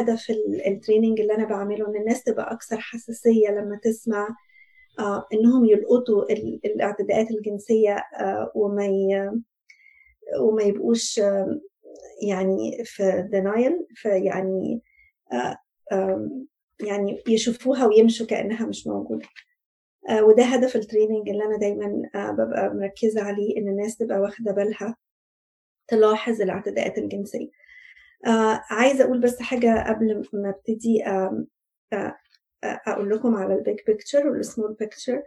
هدف ال training اللي أنا بعمله إن الناس تبقى أكثر حساسية لما تسمع آه إنهم يلقطوا الاعتداءات الجنسية آه وما. وما يبقوش يعني في denial فيعني آه يعني يشوفوها ويمشوا كأنها مش موجودة آه وده هدف ال training اللي أنا دايما ببقى مركزة عليه إن الناس تبقى واخدة بالها تلاحظ الاعتداءات الجنسية آه عايزة أقول بس حاجة قبل ما أبتدي آه آه أقول لكم على ال big picture وال small picture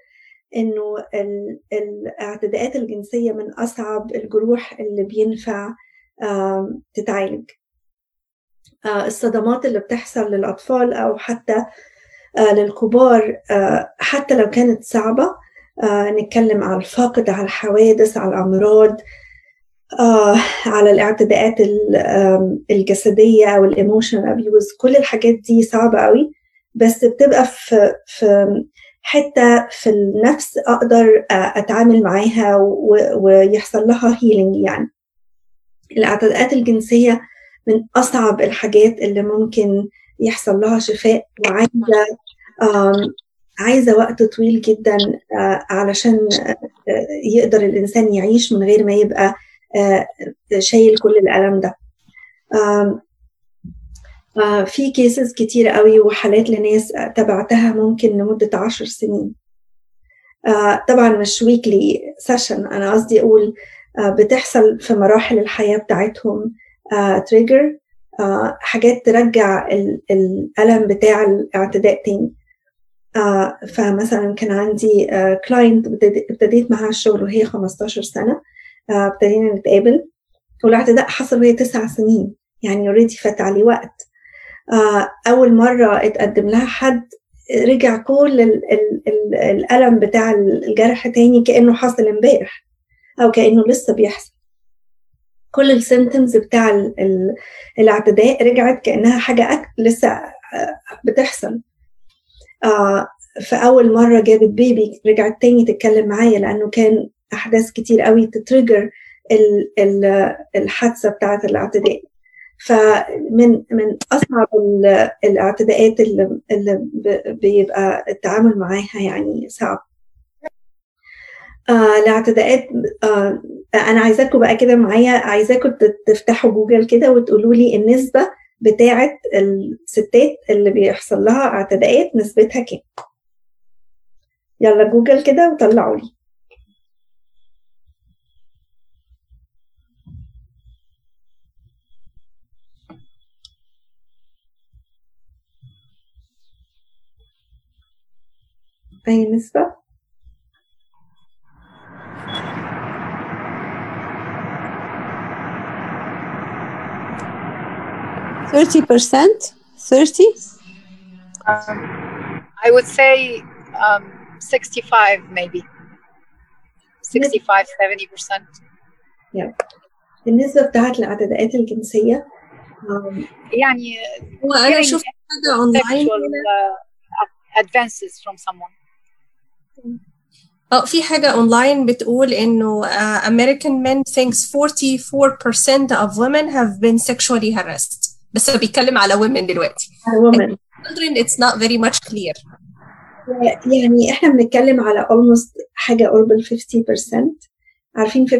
إنه الاعتداءات الجنسية من أصعب الجروح اللي بينفع آه تتعالج. آه الصدمات اللي بتحصل للأطفال أو حتى آه للكبار آه حتى لو كانت صعبة آه نتكلم على الفقد على الحوادث على الأمراض آه على الاعتداءات الجسدية أو ال emotional abuse كل الحاجات دي صعبة قوي بس بتبقى في في حتة في النفس أقدر أتعامل معاها ويحصل لها healing يعني. الاعتداءات الجنسية من أصعب الحاجات اللي ممكن يحصل لها شفاء وعايزة عايزة وقت طويل جدا علشان يقدر الإنسان يعيش من غير ما يبقى شايل كل الألم ده. في cases كتير قوي وحالات لناس تبعتها ممكن لمدة عشر سنين. طبعا مش weekly session أنا قصدي أقول بتحصل في مراحل الحياة بتاعتهم trigger حاجات ترجع الألم بتاع الاعتداء تاني. فمثلا كان عندي client ابتديت معاها الشغل وهي 15 سنة. ابتدينا نتقابل. والاعتداء حصل وهي تسع سنين. يعني already فات عليه وقت. أول مرة اتقدم لها حد رجع كل ال ال ال الألم بتاع الجرح تاني كأنه حصل امبارح. أو كأنه لسه بيحصل. كل ال symptoms بتاع ال ال الاعتداء رجعت كأنها حاجة أك... لسه بتحصل. آه فأول مرة جابت baby رجعت تاني تتكلم معايا لأنه كان أحداث كتير قوي ت trigger ال ال الحادثة بتاعة الاعتداء. فمن من أصعب الاعتداءات اللي, اللي بيبقى التعامل معاها يعني صعب. آه الاعتداءات آه أنا عايزاكم بقى كده معايا عايزاكم تفتحوا جوجل كده وتقولوا لي النسبة بتاعة الستات اللي بيحصل لها اعتداءات نسبتها كام. يلا جوجل كده وطلعوا لي. أي نسبة؟ Thirty percent, thirty. Um, I would say um, sixty-five, maybe. 65 70 percent. Yeah. النسبة بتاعت الاعتداءات الجنسية يعني هو أنا شفت حاجة أونلاين advances from someone. آه في حاجة أونلاين بتقول إنه uh, American men thinks 44% of women have been sexually harassed بس بيتكلم على women دلوقتي. women. Children it's not very much clear. يعني إحنا بنتكلم على almost حاجة قرب ال 50% عارفين 50%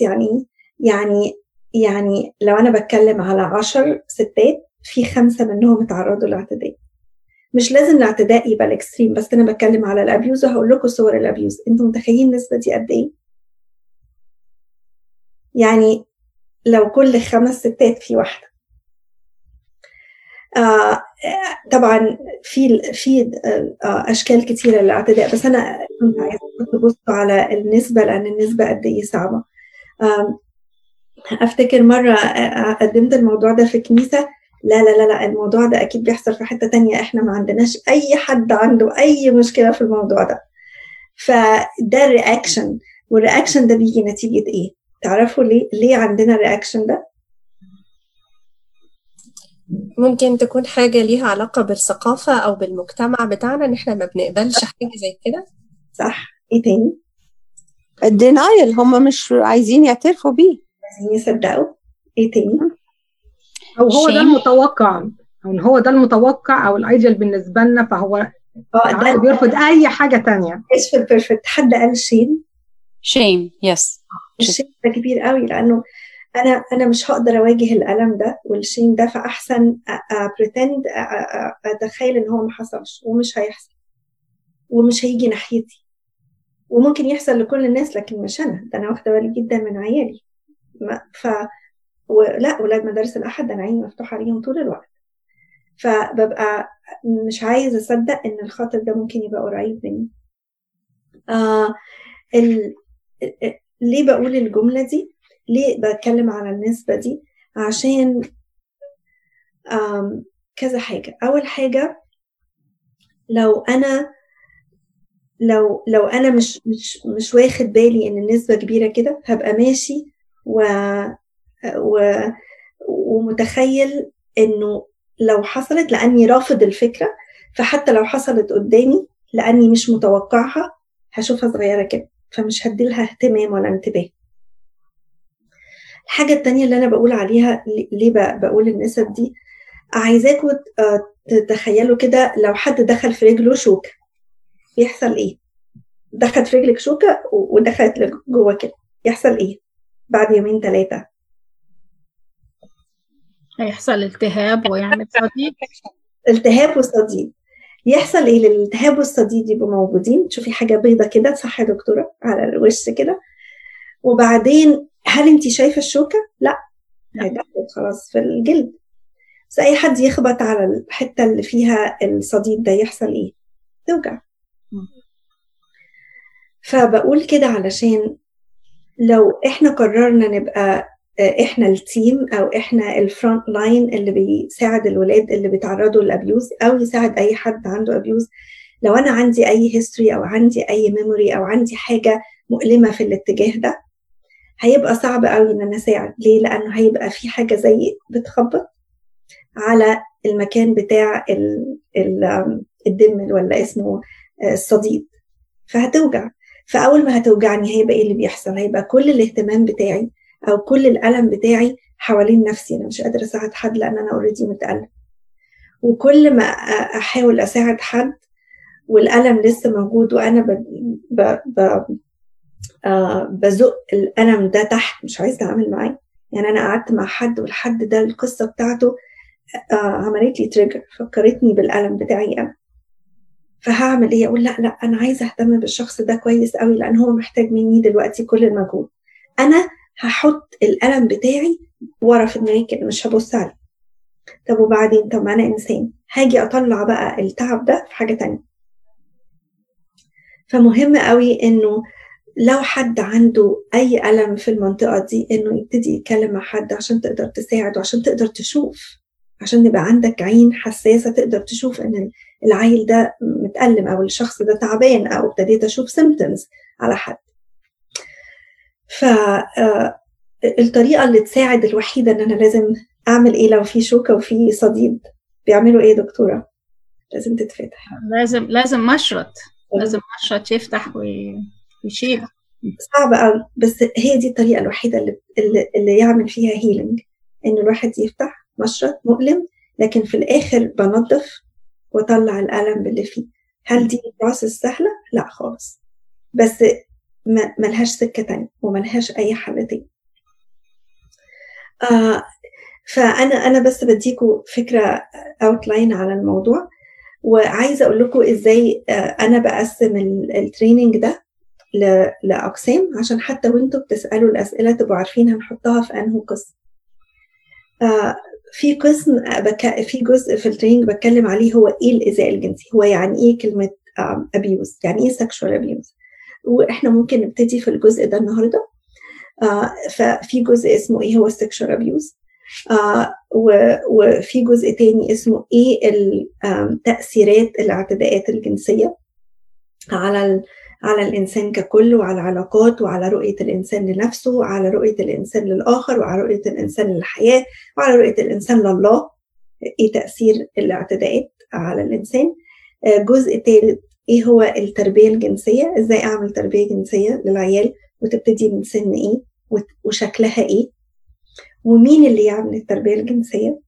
يعني يعني يعني لو أنا بتكلم على 10 ستات في خمسة منهم اتعرضوا لاعتداء. مش لازم الاعتداء يبقى ال extreme بس أنا بتكلم على ال abuse وهقول لكم صور ال abuse. أنتوا متخيلين النسبة دي قد إيه؟ يعني لو كل خمس ستات في واحدة. آه طبعا في في آه أشكال كثيره للاعتداء بس أنا كنت عايزه على النسبة لأن النسبة قد إيه صعبة. آه أفتكر مرة قدمت الموضوع ده في كنيسة لا لا لا لا الموضوع ده أكيد بيحصل في حتة تانية. إحنا ما عندناش أي حد عنده أي مشكلة في الموضوع ده. فده ال reaction وال reaction ده بيجي نتيجة إيه؟ تعرفوا ليه؟ ليه عندنا ال reaction ده؟ ممكن تكون حاجة ليها علاقة بالثقافة أو بالمجتمع بتاعنا إن إحنا ما بنقبلش حاجة زي كده. صح. إيه تاني؟ ال denial هم مش عايزين يعترفوا بيه. عايزين يصدقوا. إيه تاني؟ أو هو ده المتوقع أو هو ده المتوقع أو ال ideal بالنسبة لنا فهو ده بيرفض أي حاجة تانية. إيش في ال perfect حد قال shame, shame yes. ال shame ده كبير قوي لأنه أنا أنا مش هقدر أواجه الألم ده وال shame ده فأحسن pretend أتخيل إن هو ما حصلش ومش هيحصل. ومش هيجي ناحيتي. وممكن يحصل لكل الناس لكن مش أنا. ده أنا واخدة بالي جدا من عيالي. ما ف ولا أولاد مدارس الأحد أنا عيني مفتوحه عليهم طول الوقت. فببقى مش عايزه أصدق إن الخاطر ده ممكن يبقى قريب مني. آه ال... ليه بقول الجملة دي؟ ليه بتكلم على النسبة دي؟ عشان آم كذا حاجة. أول حاجة لو أنا لو لو أنا مش مش مش واخد بالي إن النسبة كبيرة كده هبقى ماشي و ومتخيل إنه لو حصلت لأني رافض الفكرة فحتى لو حصلت قدامي لأني مش متوقعها هشوفها صغيرة كده فمش هديلها اهتمام ولا انتباه الحاجة التانية اللي أنا بقول عليها ليه بقول النسب دي عايزاكم تتخيلوا كده لو حد دخل في رجله شوكة بيحصل إيه؟ دخلت في رجلك شوكة ودخلت جوه كده يحصل إيه؟ بعد يومين ثلاثة هيحصل التهاب ويعمل صديد؟ التهاب وصديد. يحصل إيه للالتهاب والصديد يبقوا موجودين؟ تشوفي حاجة بيضة كده صح يا دكتورة على الوش كده. وبعدين هل انت شايفة الشوكة؟ لا. خلاص في الجلد. بس أي حد يخبط على الحتة اللي فيها الصديد ده يحصل إيه؟ توجع. فبقول كده علشان لو إحنا قررنا نبقى إحنا ال team أو إحنا ال front line اللي بيساعد الولاد اللي بيتعرضوا لل abuse أو يساعد أي حد عنده abuse لو أنا عندي أي history أو عندي أي memory أو عندي حاجة مؤلمة في الاتجاه ده هيبقى صعب قوي إن أنا أساعد. ليه؟ لأنه هيبقى في حاجة زي بتخبط على المكان بتاع ال ال الدم ولا اسمه آه، الصديد. فهتوجع. فأول ما هتوجعني هيبقى إيه اللي بيحصل؟ هيبقى كل الاهتمام بتاعي أو كل الألم بتاعي حوالين نفسي. أنا مش قادرة أساعد حد لأن أنا اوريدي متألم. وكل ما أحاول أساعد حد والألم لسه موجود وأنا ب... ب... ب... آه بزق الألم ده تحت مش عايزة اعمل معاه. يعني أنا قعدت مع حد والحد ده القصة بتاعته آه عملت لي تريجر فكرتني بالألم بتاعي أنا فهعمل إيه؟ أقول لأ لأ أنا عايزة أهتم بالشخص ده كويس قوي لأن هو محتاج مني دلوقتي كل المجهود. أنا هحط الالم بتاعي ورا في دماغي كده مش هبص عليه. طب وبعدين؟ طب أنا إنسان. هاجي أطلع بقى التعب ده في حاجة تانية. فمهم قوي إنه لو حد عنده أي ألم في المنطقة دي إنه يبتدي يتكلم مع حد عشان تقدر تساعد وعشان تقدر تشوف. عشان يبقى عندك عين حساسة تقدر تشوف إن العيل ده متألم أو الشخص ده تعبان أو ابتديت أشوف سيمتومز على حد. ف آه، اللي تساعد الوحيدة إن أنا لازم أعمل إيه لو في شوكة وفي صديد؟ بيعملوا إيه يا دكتورة؟ لازم تتفتح. لازم لازم مشرط لازم مشرط يفتح وي- ويشيل. صعب قوي بس هي دي الطريقة الوحيدة اللي اللي, يعمل فيها healing ان الواحد يفتح مشرط مؤلم لكن في الآخر بنظف واطلع الألم اللي فيه. هل دي process سهلة؟ لا خالص. بس ملهاش سكة تانية وملهاش أي حل تاني آه فأنا أنا بس بديكوا فكرة outline على الموضوع. وعايزة أقول لكم إزاي آه أنا بقسم ال- ال training ده ل- لأقسام عشان حتى وأنتوا بتسألوا الأسئلة تبقوا عارفين هنحطها في أنهي قسم. آه في قسم آه، بك... في جزء في ال training بتكلم عليه هو إيه الايذاء الجنسي هو يعني إيه كلمة ابيوز يعني إيه سexual abuse. وإحنا ممكن نبتدي في الجزء ده النهارده. آه ففي جزء اسمه إيه؟ هو sexual abuse. آه وفي جزء تاني اسمه إيه؟ تأثيرات الاعتداءات الجنسية على على الإنسان ككل وعلى العلاقات وعلى رؤية الإنسان لنفسه وعلى رؤية الإنسان للآخر وعلى رؤية الإنسان للحياة وعلى رؤية الإنسان لله. إيه تأثير الاعتداءات على الإنسان؟ آه، جزء ثالث إيه هو التربية الجنسية؟ إزاي أعمل تربية جنسية للعيال وتبتدي من سن وت- وشكلها إيه؟ ومين اللي يعمل التربية الجنسية؟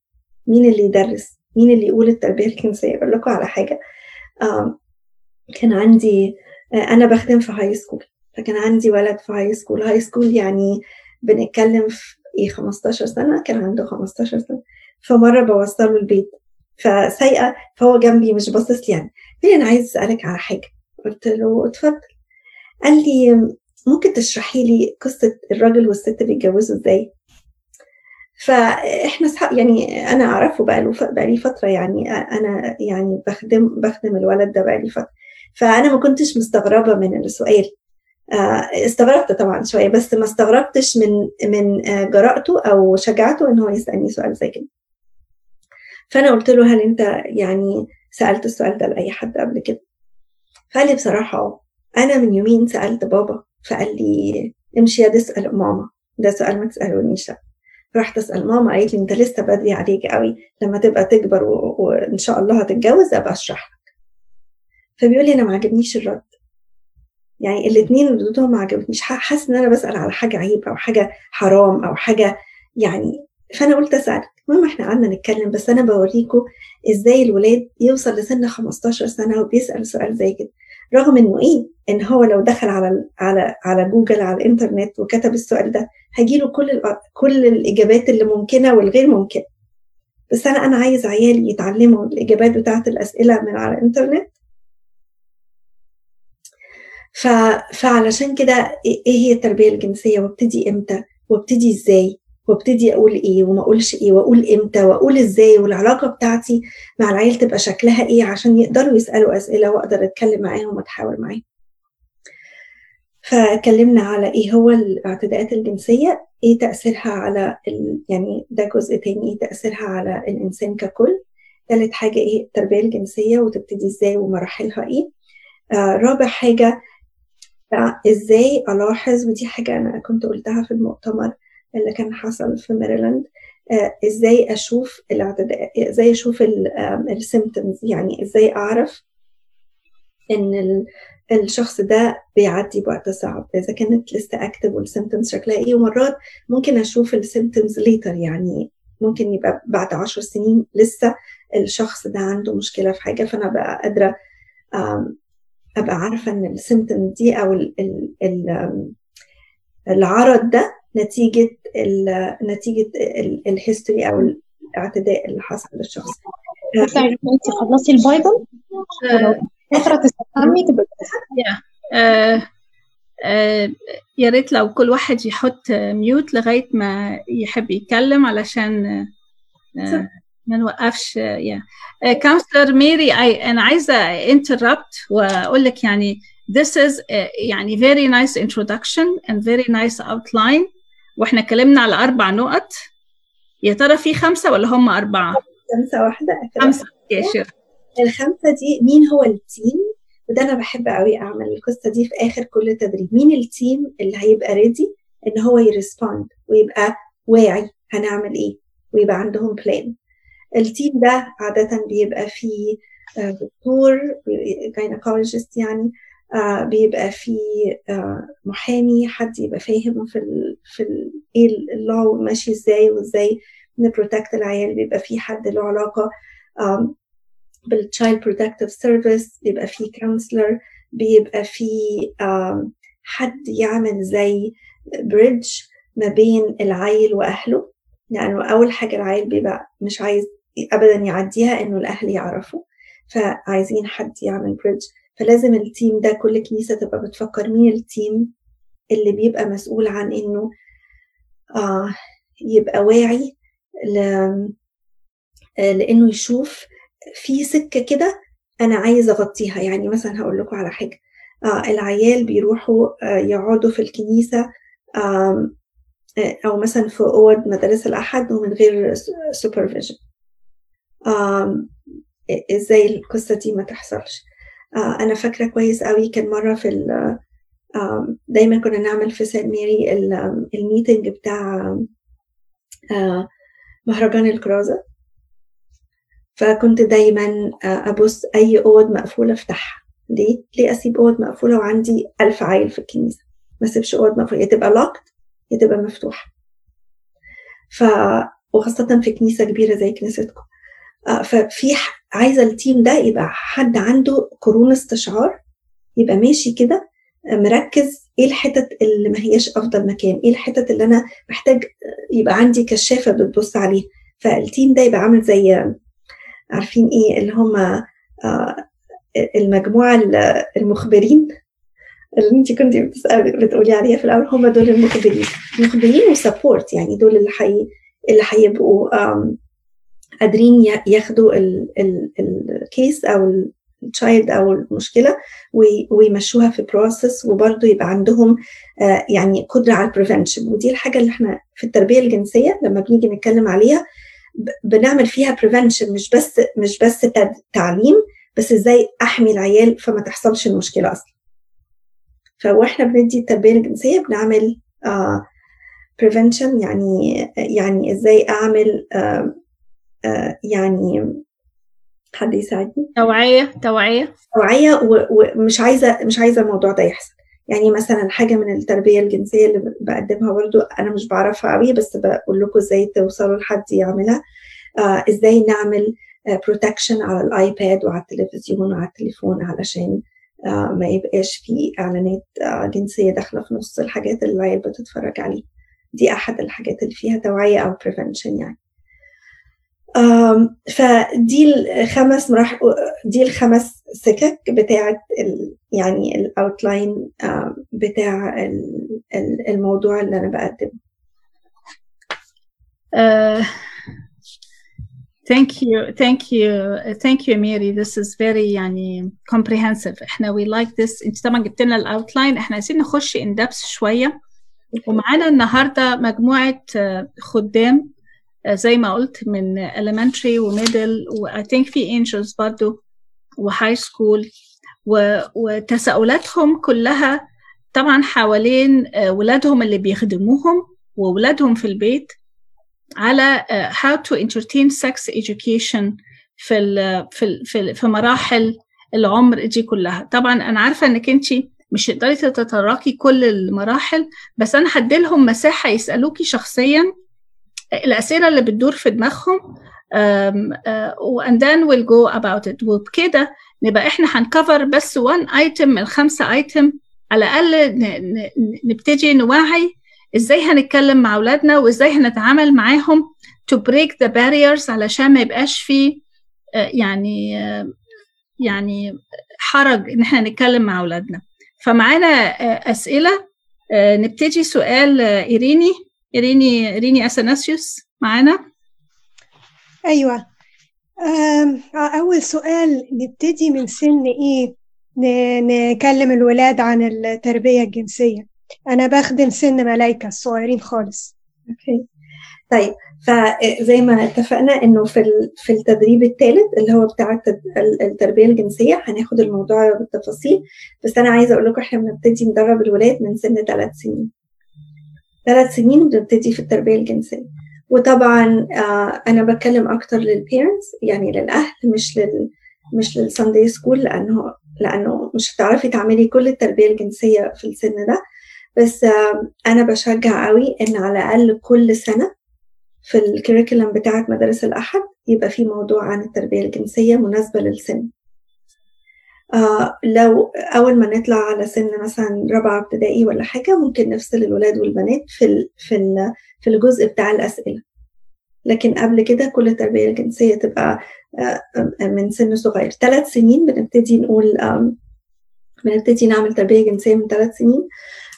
مين اللي يدرس؟ مين اللي يقول التربية الجنسية؟ أقول لكم على حاجة. كان عندي آه، أنا بخدم في high school فكان عندي ولد في high school, high school يعني بنتكلم في إيه 15 سنة؟ كان عنده 15 سنة. فمرة بوصله البيت. فسايقة فهو جنبي مش باصص يعني. قال لي أنا عايز أسألك على حاجة. قلت له اتفضل. قال لي ممكن تشرحي لي قصة الراجل والست بيتجوزوا إزاي؟ فإحنا صحاب يعني أنا أعرفه بقى له بقى لي فترة يعني أنا يعني بخدم بخدم الولد ده بقى لي فترة. فأنا ما كنتش مستغربة من السؤال. آه، استغربت طبعا شوية بس ما استغربتش من من آه، جرأته أو شجاعته إن هو يسألني سؤال زي كده. فأنا قلت له هل أنت يعني سألت السؤال ده لأي حد قبل كده. فقال لي بصراحة آه أنا من يومين سألت بابا فقال لي امشي يا تسال ماما. ده سؤال ما تسألونيش لا. رحت أسأل ماما قالت لي أنت لسه بدري عليك قوي لما تبقى تكبر و- وإن شاء الله هتتجوز أبقى أشرح لك. فبيقول لي أنا ما عجبنيش الرد. يعني الاثنين ردودهم ما عجبتنيش. حاسس إن أنا بسأل على حاجة عيب أو حاجة حرام أو حاجة يعني فأنا قلت اسالك المهم إحنا قعدنا نتكلم بس أنا بوريكم إزاي الولاد يوصل لسن 15 سنة وبيسأل سؤال زي كده. رغم إنه إيه إن هو لو دخل على على على جوجل على الإنترنت وكتب السؤال ده هيجيله كل كل الإجابات اللي ممكنة والغير ممكنة. بس أنا أنا عايز عيالي يتعلموا الإجابات بتاعة الأسئلة من على الإنترنت. فعلشان كده إيه هي التربية الجنسية؟ وابتدي إمتى؟ وابتدي إزاي؟ وابتدي أقول إيه وما أقولش إيه وأقول إمتى وأقول إزاي والعلاقة بتاعتي مع العيال تبقى شكلها إيه عشان يقدروا يسألوا أسئلة وأقدر أتكلم معاهم وأتحاور معاهم. فاتكلمنا على إيه هو الاعتداءات الجنسية إيه تأثيرها على ال... يعني ده جزء تاني إيه تأثيرها على الإنسان ككل. ثالث حاجة إيه التربية الجنسية وتبتدي إزاي ومراحلها إيه. آه رابع حاجة آه إزاي ألاحظ ودي حاجة أنا كنت قلتها في المؤتمر اللي كان حصل في ميريلاند آه إزاي أشوف الاعتداء إزاي أشوف ال symptoms يعني إزاي أعرف إن ال- الشخص ده بيعدي بوقت صعب؟ إذا كانت لسه active وال symptoms شكلها إيه؟ ومرات ممكن أشوف ال symptoms later يعني ممكن يبقى بعد عشر سنين لسه الشخص ده عنده مشكلة في حاجة فأنا بقى قادرة أبقى عارفة إن ال symptom دي أو العرض ده نتيجة ال نتيجة ال history أو الاعتداء اللي حصل للشخص. تطلعي انت خلصتي ال Bible؟ فترة تستحمي تبقى آه آه يا ريت لو كل واحد يحط mute لغاية ما يحب يتكلم علشان ما نوقفش يا. counselor ميري أنا عايزة interrupt وأقول لك يعني this is uh, يعني very nice introduction and very nice outline. وإحنا اتكلمنا على أربع نقط يا ترى في خمسة ولا هم أربعة؟ خمسة واحدة خمسة يا شيخ الخمسة دي مين هو ال team؟ وده أنا بحب قوي أعمل القصة دي في آخر كل تدريب. مين ال team اللي هيبقى ready إن هو ي respond ويبقى واعي هنعمل إيه ويبقى عندهم plan ال team ده عادة بيبقى فيه آه، دكتور gynecologist يعني بيبقى فيه آه، محامي حد يبقى فاهم في ال في إيه ال law ماشي إزاي وإزاي ن protect العيال بيبقى فيه حد له علاقة بال child protective service بيبقى فيه counselor بيبقى آم، حد يعمل زي bridge ما بين العيل وأهله لأنه أول حاجة العيل بيبقى مش عايز ابدا يعديها إنه الأهل يعرفوا فعايزين حد يعمل bridge فلازم ال team ده كل كنيسة تبقى بتفكر مين ال team اللي بيبقى مسؤول عن إنه آه يبقى واعي ل... آه، لإنه يشوف في سكة كده أنا عايز أغطيها. يعني مثلا هقول لكم على حاجة. آه العيال بيروحوا آه يقعدوا في الكنيسة آم، آه، أو مثلا في أوض مدارس الاحد ومن غير supervision إزاي القصة دي ما تحصلش. آه أنا فاكرة كويس قوي. كان مرة في ال- دايما كنا نعمل في سان ميري ال- ال meeting بتاع آه، مهرجان الكرازة. فكنت دايما آه، أبص أي أوض مقفولة أفتحها. ليه؟ ليه أسيب أوض مقفولة وعندي ألف عيل في الكنيسة؟ ما أسيبش أوض مقفولة. يا تبقى locked يا تبقى مفتوحة. ف وخاصة في كنيسة كبيرة زي كنيستكم. ففي عايزة التيم ده يبقى حد عنده قرون استشعار يبقى ماشي كده مركز إيه الحتت اللي ما هياش أفضل مكان إيه الحتت اللي أنا محتاج يبقى عندي كشافة بتبص عليها. فال team ده يبقى عامل زي عارفين إيه اللي هم آه، المجموعة ال- المخبرين؟ اللي انت كنت بتقولي عليها في الأول هم دول المخبرين. المخبرين و support يعني دول اللي حي اللي هيبقوا قادرين ياخدوا ال case أو ال child أو المشكلة وي- ويمشوها في process وبرضه يبقى عندهم آه، يعني قدرة على ال prevention ودي الحاجة اللي إحنا في التربية الجنسية لما بنيجي نتكلم عليها بنعمل فيها prevention مش بس مش بس تعليم بس إزاي أحمي العيال فما تحصلش المشكلة أصلا. فإحنا بندي التربية الجنسية بنعمل آه prevention يعني يعني إزاي أعمل آه آه يعني حد يساعدني؟ توعية توعية. توعية و- ومش عايزة مش عايزة الموضوع ده يحصل. يعني مثلا حاجة من التربية الجنسية اللي بقدمها برضو أنا مش بعرفها قوي بس بقول لكم إزاي توصلوا لحد يعملها. آه إزاي نعمل بروتكشن على الآيباد وعلى التلفزيون وعلى التليفون علشان آه ما يبقاش في إعلانات آه جنسية داخلة في نص الحاجات اللي العيال بتتفرج عليها. دي أحد الحاجات اللي فيها توعية أو prevention يعني. فدي الخمس مراحل دي الخمس سكك بتاعت ال يعني ال outline بتاع ال- ال- الموضوع اللي أنا بقدمه Uh, thank you, thank you, thank you, Mary. This is very يعني comprehensive. إحنا we like this. أنت طبعا جبت لنا ال outline. إحنا عايزين نخش in depth شوية. ومعانا النهارده مجموعة آه، خدام زي ما قلت من elementary وميدل و I think في angels برضو وهاي سكول وتساؤلاتهم كلها طبعا حوالين آه، ولادهم اللي بيخدموهم وولادهم في البيت على آه، how to entertain sex education في في في, في مراحل العمر دي كلها. طبعا أنا عارفة إنك أنت مش تقدري تتطرقي كل المراحل بس أنا هديلهم مساحة يسألوكي شخصيا الأسئلة اللي بتدور في دماغهم and then we'll go about it. وبكده نبقى إحنا هنكفر بس one item من خمسة ايتم على الأقل نبتدي نوعي إزاي هنتكلم مع أولادنا وإزاي هنتعامل معاهم to break the barriers علشان ما يبقاش في آه، يعني آه، يعني حرج إن إحنا نتكلم مع أولادنا. فمعانا آه، أسئلة نبتدي سؤال إيريني. ايريني ايريني أثناسيوس معانا؟ أيوة. أم، أول سؤال نبتدي من سن إيه؟ ن- نكلم الولاد عن التربية الجنسية. أنا بخدم سن ملايكة الصغيرين خالص. أوكي. طيب فزي ما اتفقنا إنه في ال- في التدريب الثالث اللي هو بتاع التربية الجنسية هناخد الموضوع بالتفاصيل. بس أنا عايزة أقول لكم إحنا بنبتدي ندرب الولاد من سن ثلاث سنين. ثلاث سنين بنبتدي في التربية الجنسية. وطبعا آه أنا بتكلم أكتر لل parents يعني للأهل مش لل مش لل Sunday school لأنه لأنه مش هتعرفي تعملي كل التربية الجنسية في السن ده. بس آه أنا بشجع قوي إن على الأقل كل سنة في ال curriculum بتاعت مدارس الأحد يبقى في موضوع عن التربية الجنسية مناسبة للسن. آه لو أول ما نطلع على سن مثلا رابعة ابتدائي ولا حاجة ممكن نفصل الولاد والبنات في ال في ال في الجزء بتاع الأسئلة. لكن قبل كده كل التربية الجنسية تبقى آه من سن صغير. ثلاث سنين بنبتدي نقول آم، بنبتدي نعمل تربية جنسية من ثلاث سنين.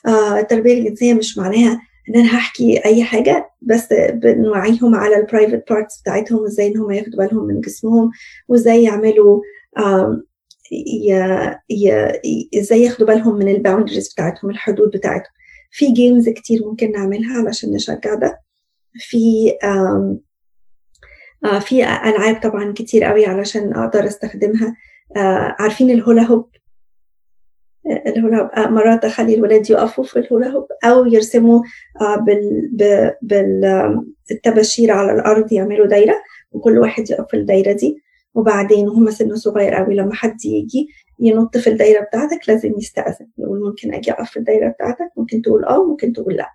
آه التربية الجنسية مش معناها إن أنا هحكي أي حاجة بس بنوعيهم على ال private parts بتاعتهم إزاي إن هم ياخدوا بالهم من جسمهم وإزاي يعملوا إزاي ياخدوا بالهم من ال boundaries بتاعتهم الحدود بتاعتهم. في games كتير ممكن نعملها علشان نشجع ده. في آه، في ألعاب طبعا كتير قوي علشان أقدر أستخدمها. آه، عارفين ال hula hoop؟ الهولا هوب آه، مرات أخلي الولاد يقفوا في الهولا هوب أو يرسموا بال ب- بال آم، الطباشير على الأرض يعملوا دايرة وكل واحد يقف في الدايرة دي. وبعدين وهم سنه صغير قوي لما حد يجي ينط في الدايرة بتاعتك لازم يستأذن. يقول ممكن أجي أقف في الدايرة بتاعتك ممكن تقول آه ممكن تقول لأ.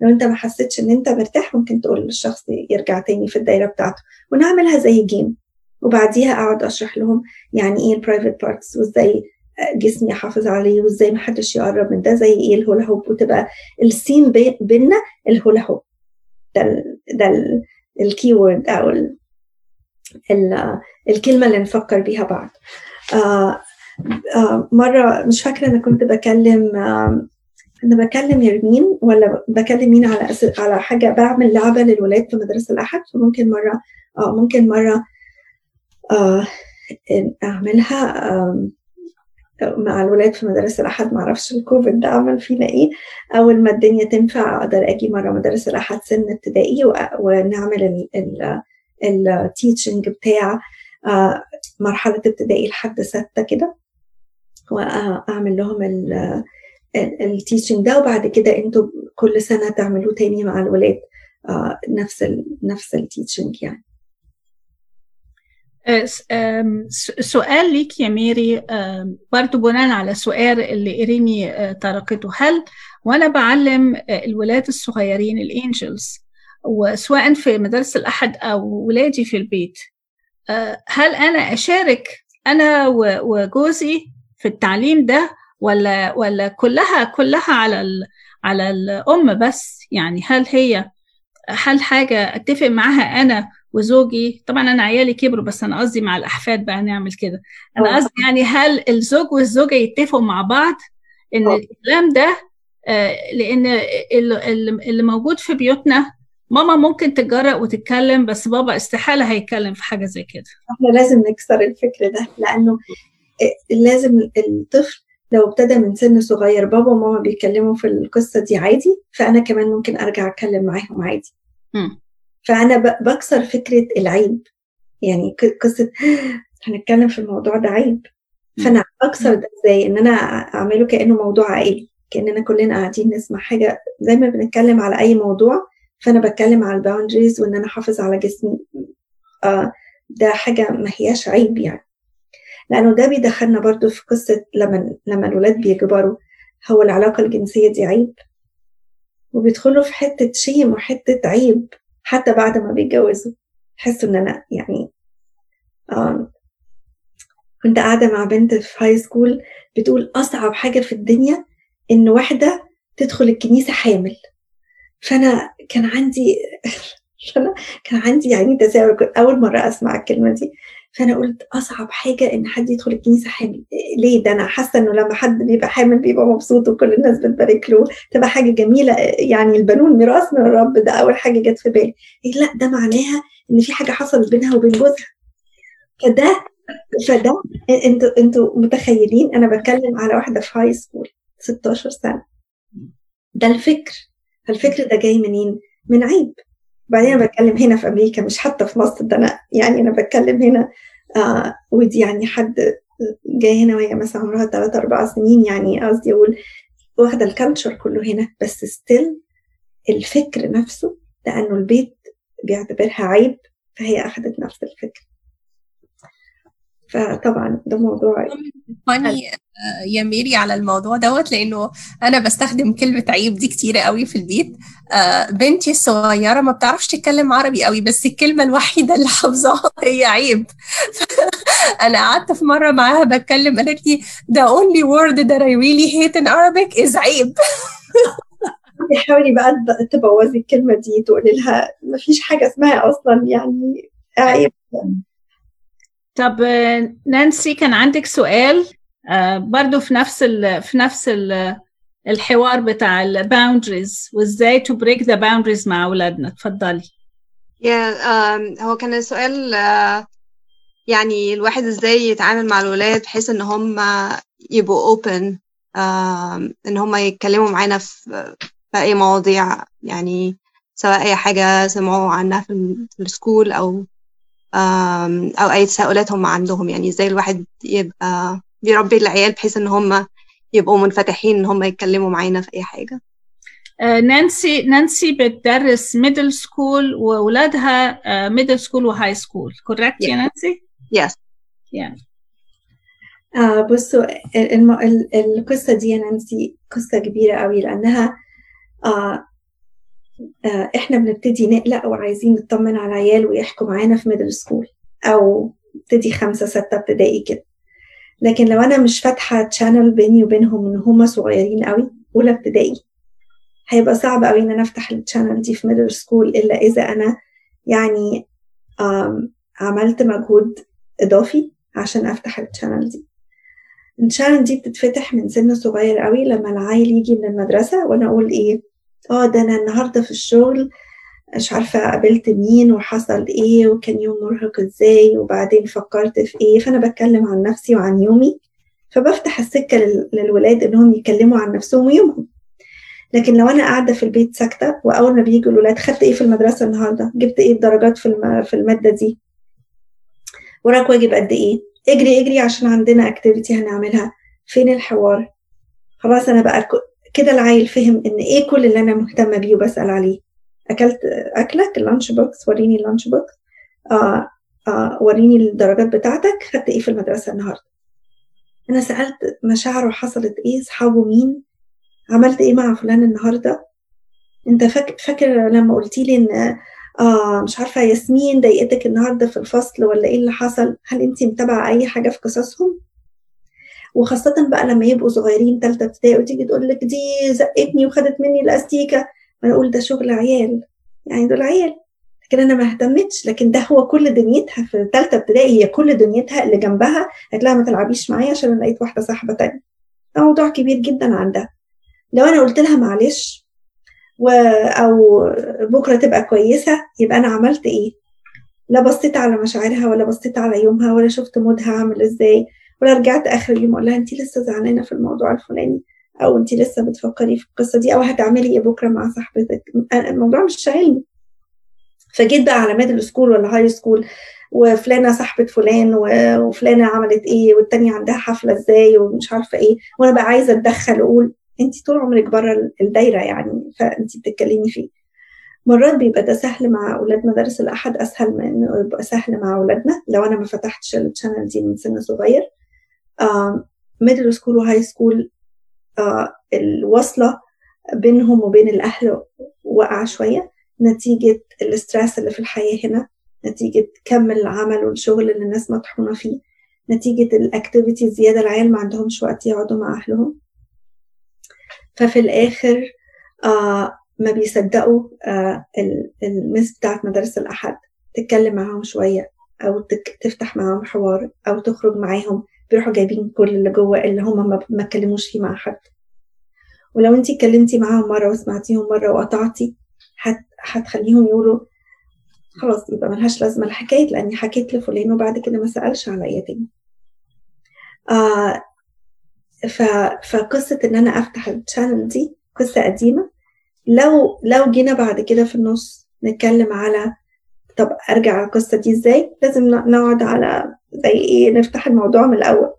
لو أنت ما حسيتش إن أنت مرتاح ممكن تقول للشخص يرجع تاني في الدايرة بتاعته. ونعملها زي جيم وبعديها أقعد أشرح لهم يعني إيه ال private parts وإزاي جسمي احافظ عليه وإزاي محدش يقرب من ده زي إيه ال hula hoop. وتبقى ال sign بي- بينا ال hula hoop. ده ده ال key word أو الكلمة اللي نفكر بيها بعض آه آه مرة مش فاكرة أنا كنت بكلم آه أنا بكلم نرمين ولا بكلم مين على أس... على حاجة بعمل لعبة للولاد في مدرسة الأحد فممكن مرة آه ممكن مرة أعملها آه مع الولاد في مدارس الأحد. معرفش الكوفيد ده عمل فينا إيه. أول ما الدنيا تنفع أقدر أجي مرة مدرسة الأحد سن ابتدائي ونعمل ال teaching بتاع آه مرحلة ابتدائي لحد ستة كده وأعمل لهم ال teaching ده وبعد كده أنتوا كل سنة تعملوه تاني مع الولاد آه نفس ال نفس ال teaching يعني. سؤال ليك يا ميري برضو بناء على سؤال اللي إيريني طرقته. هل وأنا بعلم الولاد الصغيرين ال angels وسواء في مدرسة الأحد أو ولادي في البيت. هل أنا أشارك أنا وجوزي في التعليم ده ولا ولا كلها كلها على على الأم بس؟ يعني هل هي هل حاجة أتفق معاها أنا وزوجي؟ طبعا أنا عيالي كبروا بس أنا قصدي مع الأحفاد بقى نعمل كده. أنا قصدي يعني هل الزوج والزوجة يتفقوا مع بعض إن الكلام ده لأن اللي موجود في بيوتنا ماما ممكن تتجرأ وتتكلم بس بابا استحالة هيتكلم في حاجة زي كده. إحنا لازم نكسر الفكر ده لأنه لازم الطفل لو ابتدى من سن صغير بابا وماما بيتكلموا في القصة دي عادي فأنا كمان ممكن أرجع أتكلم معاهم عادي. م. فأنا بكسر فكرة العيب. يعني قصة هنتكلم في الموضوع ده عيب. فأنا أكسر ده إزاي؟ إن أنا أعمله كأنه موضوع عائلي كأننا كلنا قاعدين نسمع حاجة زي ما بنتكلم على أي موضوع فأنا بتكلم على الباوندريز وإن أنا أحافظ على جسمي. آه ده حاجة ما هياش عيب يعني. لأنه ده بيدخلنا برضو في قصة لما لما الولاد بيكبروا هو العلاقة الجنسية دي عيب؟ وبيدخلوا في حتة شيم وحتة عيب حتى بعد ما بيتجوزوا. يحسوا إن أنا يعني آه كنت قاعدة مع بنت في هاي سكول بتقول أصعب حاجة في الدنيا إن واحدة تدخل الكنيسة حامل. فأنا كان عندي فأنا كان عندي يعني تساؤل أول مرة أسمع الكلمة دي. فأنا قلت أصعب حاجة إن حد يدخل الكنيسة حامل. ليه؟ ده أنا حاسة إنه لما حد بيبقى حامل بيبقى مبسوط وكل الناس بتبارك له. تبقى حاجة جميلة يعني البنون ميراث من الرب. ده أول حاجة جت في بالي. لا ده معناها إن في حاجة حصلت بينها وبين جوزها. فده فده أنتوا أنتوا متخيلين أنا بتكلم على واحدة في هاي سكول 16 سنة. ده الفكر. فالفكر ده جاي منين؟ من عيب بعدين أنا بتكلم هنا في أمريكا مش حتى في مصر ده أنا يعني أنا بتكلم هنا آه ودي يعني حد جاي هنا وهي مثلا عمرها 3 4 سنين يعني قصدي أقول واخدة ال culture كله هنا بس still الفكر نفسه لأنه البيت بيعتبرها عيب فهي اخذت نفس الفكر فطبعا ده موضوع فاني يا ميري على الموضوع دوت لأنه أنا بستخدم كلمة عيب دي كتير قوي في البيت. بنتي الصغيرة ما بتعرفش تتكلم عربي قوي بس الكلمة الوحيدة اللي حافظاها هي عيب. أنا قعدت في مرة معاها بتكلم قالت لي the only word that I really hate in Arabic is عيب. حاولي بقى تبوظي الكلمة دي تقولي لها ما فيش حاجة اسمها أصلا يعني عيب. طب نانسي كان عندك سؤال؟ برضو في نفس ال في نفس ال الحوار بتاع ال boundaries وإزاي to break the boundaries مع أولادنا؟ اتفضلي. Yeah, um, هو كان السؤال uh, يعني الواحد إزاي يتعامل مع الولاد بحيث إن هم يبقوا open uh, إن هم يتكلموا معانا في, في أي مواضيع يعني سواء أي حاجة سمعوا عنها في ال school أو أو أي تساؤلات هم عندهم. يعني إزاي الواحد يبقى بيربي العيال بحيث إن هم يبقوا منفتحين إن هم يتكلموا معانا في أي حاجة. نانسي نانسي بتدرس middle school واولادها middle school و high school correct يا نانسي؟ yes yeah. آه بصوا الم... القصة دي يا نانسي قصة كبيرة قوي لأنها آه إحنا بنبتدي نقلق وعايزين نطمن على العيال ويحكوا معانا في middle school أو ابتدي خمسة ستة ابتدائي كده. لكن لو أنا مش فاتحة channel بيني وبينهم من هما صغيرين قوي أولى ابتدائي هيبقى صعب قوي إن أنا أفتح ال channel دي في middle school إلا إذا أنا يعني عملت مجهود إضافي عشان أفتح ال channel دي. التشانل دي بتتفتح من سن صغير قوي لما العيل يجي من المدرسة وأنا أقول إيه؟ آه ده أنا النهاردة في الشغل مش عارفة قابلت مين وحصل إيه وكان يوم مرهق إزاي وبعدين فكرت في إيه فأنا بتكلم عن نفسي وعن يومي فبفتح السكة للولاد إنهم يتكلموا عن نفسهم ويومهم. لكن لو أنا قاعدة في البيت ساكتة وأول ما بيجوا الولاد خدت إيه في المدرسة النهارده؟ جبت إيه الدرجات في في المادة دي؟ وراك واجب قد إيه؟ اجري اجري عشان عندنا activity هنعملها. فين الحوار؟ خلاص أنا بقى كده العيل فهم إن إيه كل اللي أنا مهتمة بيه وبسأل عليه. أكلت أكلك ال lunch box وريني ال lunch box. آه آه وريني الدرجات بتاعتك. خدت إيه في المدرسة النهارده؟ أنا سألت مشاعره حصلت إيه أصحابه مين عملت إيه مع فلان النهارده؟ أنت فاكر لما قلتي لي إن آه مش عارفة ياسمين ضايقتك النهارده في الفصل ولا إيه اللي حصل؟ هل انت متابعة أي حاجة في قصصهم؟ وخاصة بقى لما يبقوا صغيرين تالتة ابتدائي وتيجي تقول لك دي زقتني وخدت مني الأستيكة. وأنا أقول ده شغل عيال. يعني دول عيال. لكن أنا ما اهتمتش. لكن ده هو كل دنيتها في تالتة ابتدائي. هي كل دنيتها اللي جنبها قالت لها ما تلعبيش معايا عشان أنا لقيت واحدة صاحبة تانية. ده موضوع كبير جدا عندها لو أنا قلت لها معلش و... أو بكرة تبقى كويسة يبقى أنا عملت إيه؟ لا بصيت على مشاعرها ولا بصيت على يومها ولا شفت مودها عامل إزاي. ولا رجعت آخر اليوم أقول لها انت لسه زعلانة في الموضوع الفلاني؟ أو انت لسه بتفكري في القصة دي؟ أو هتعملي إيه بكرة مع صاحبتك؟ الموضوع مش شاغلني. فجيت بقى على middle school ولا high school وفلانة صاحبة فلان وفلانة عملت إيه؟ والتانية عندها حفلة إزاي؟ ومش عارفة إيه. وأنا بقى عايزة أتدخل وأقول انت طول عمرك بره الدايرة يعني فانت بتتكلمي فيه. مرات بيبقى ده سهل مع أولاد مدارس الأحد أسهل من إنه يبقى سهل مع أولادنا لو أنا ما فتحتش ال channel دي من سن صغير. middle school و high school الوصلة بينهم وبين الأهل وقع شوية. نتيجة ال stress اللي في الحياة هنا نتيجة كم العمل والشغل اللي الناس مطحونة فيه. نتيجة الاكتيفيتي الزياده العيال ما عندهمش وقت يقعدوا مع أهلهم. ففي الآخر آه ما بيصدقوا آه المس بتاعت مدارس الأحد. تتكلم معاهم شوية أو تفتح معاهم حوار أو تخرج معاهم. بيروحوا جايبين كل اللي جوه اللي هم ما اتكلموش فيه مع حد. ولو انت اتكلمتي معاهم مرة وسمعتيهم مرة وقطعتي هتخليهم يقولوا خلاص يبقى ملهاش لازمة. الحكاية لأني حكيت لفلان وبعد كده ما سألش عليا تاني. آه ف... فقصة إن أنا أفتح الشانل دي قصة قديمة. لو لو جينا بعد كده في النص نتكلم على طب أرجع القصة دي إزاي؟ لازم نقعد على زي إيه نفتح الموضوع من الأول.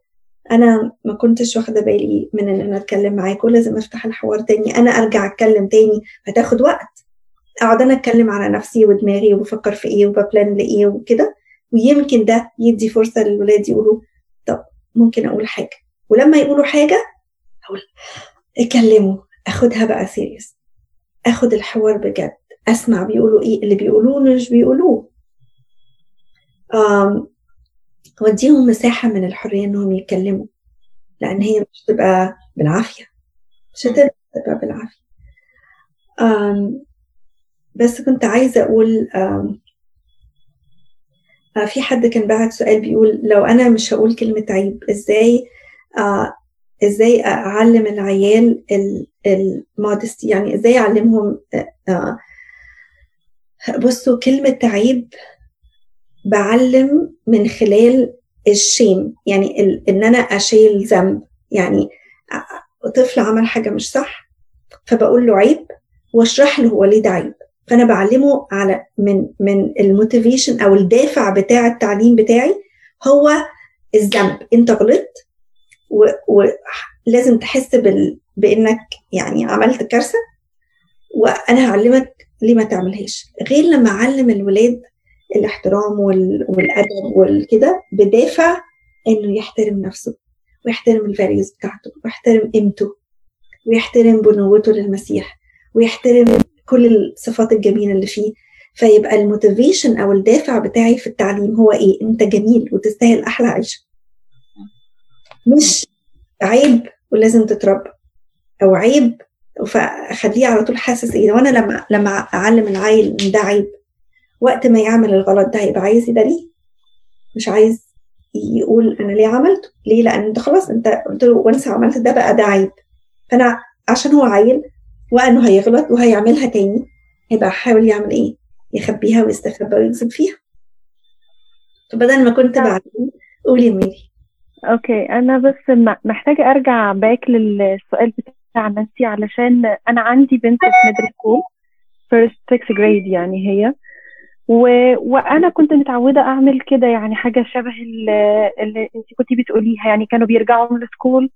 أنا ما كنتش واخدة بالي من إن أنا أتكلم معاكم لازم أفتح الحوار تاني. أنا أرجع أتكلم تاني هتاخد وقت. أقعد أنا أتكلم على نفسي ودماغي وبفكر في إيه وببلان لإيه وكده. ويمكن ده يدي فرصة للولاد يقولوا طب ممكن أقول حاجة؟ ولما يقولوا حاجة أقول اتكلموا أخدها بقى سيريس أخد الحوار بجد. أسمع بيقولوا إيه اللي بيقولوه مش بيقولوه. وديهم مساحة من الحرية إنهم يتكلموا لأن هي مش تبقى بالعافية. مش تبقى بالعافية. بس كنت عايزة أقول في حد كان بعت سؤال بيقول لو أنا مش هقول كلمة عيب إزاي آه إزاي أعلم العيال المودستي يعني إزاي أعلمهم آه بصوا كلمة عيب بعلم من خلال الشيم يعني إن أنا أشيل ذنب. يعني طفل عمل حاجة مش صح فبقول له عيب واشرح له هو ليه ده عيب. فأنا بعلمه على من من الموتيفيشن أو الدافع بتاع التعليم بتاعي هو الذنب. أنت غلطت ولازم تحس بال... بإنك يعني عملت كارثة وأنا هعلمك ليه ما تعملهاش. غير لما أعلم الولاد الاحترام وال... والأدب والكده بدافع إنه يحترم نفسه ويحترم ال values بتاعته ويحترم قيمته ويحترم بنوته للمسيح ويحترم كل الصفات الجميلة اللي فيه. فيبقى ال motivation أو الدافع بتاعي في التعليم هو إيه؟ أنت جميل وتستاهل أحلى عيشة. مش عيب ولازم تتربى أو عيب فأخليه على طول حاسس إيه؟ وأنا لما لما أعلم العيل إن ده عيب وقت ما يعمل الغلط ده هيبقى عايز يداريه. مش عايز يقول أنا ليه عملته؟ ليه؟ لأن أنت خلاص أنت قلت له once عملت ده بقى ده عيب. فأنا عشان هو عيل وأنه هيغلط وهيعملها تاني هيبقى حاول يعمل إيه؟ يخبيها ويستخبى ويكذب فيها. فبدل ما كنت بعدين قولي ميري. okay. أنا بس محتاجة أرجع back للسؤال بتاع نانسي علشان أنا عندي بنت في middle school first 6 grade يعني هي. و... وأنا كنت متعودة أعمل كده يعني حاجة شبه ال- اللي انت كنت بتقوليها يعني كانوا بيرجعوا من ال school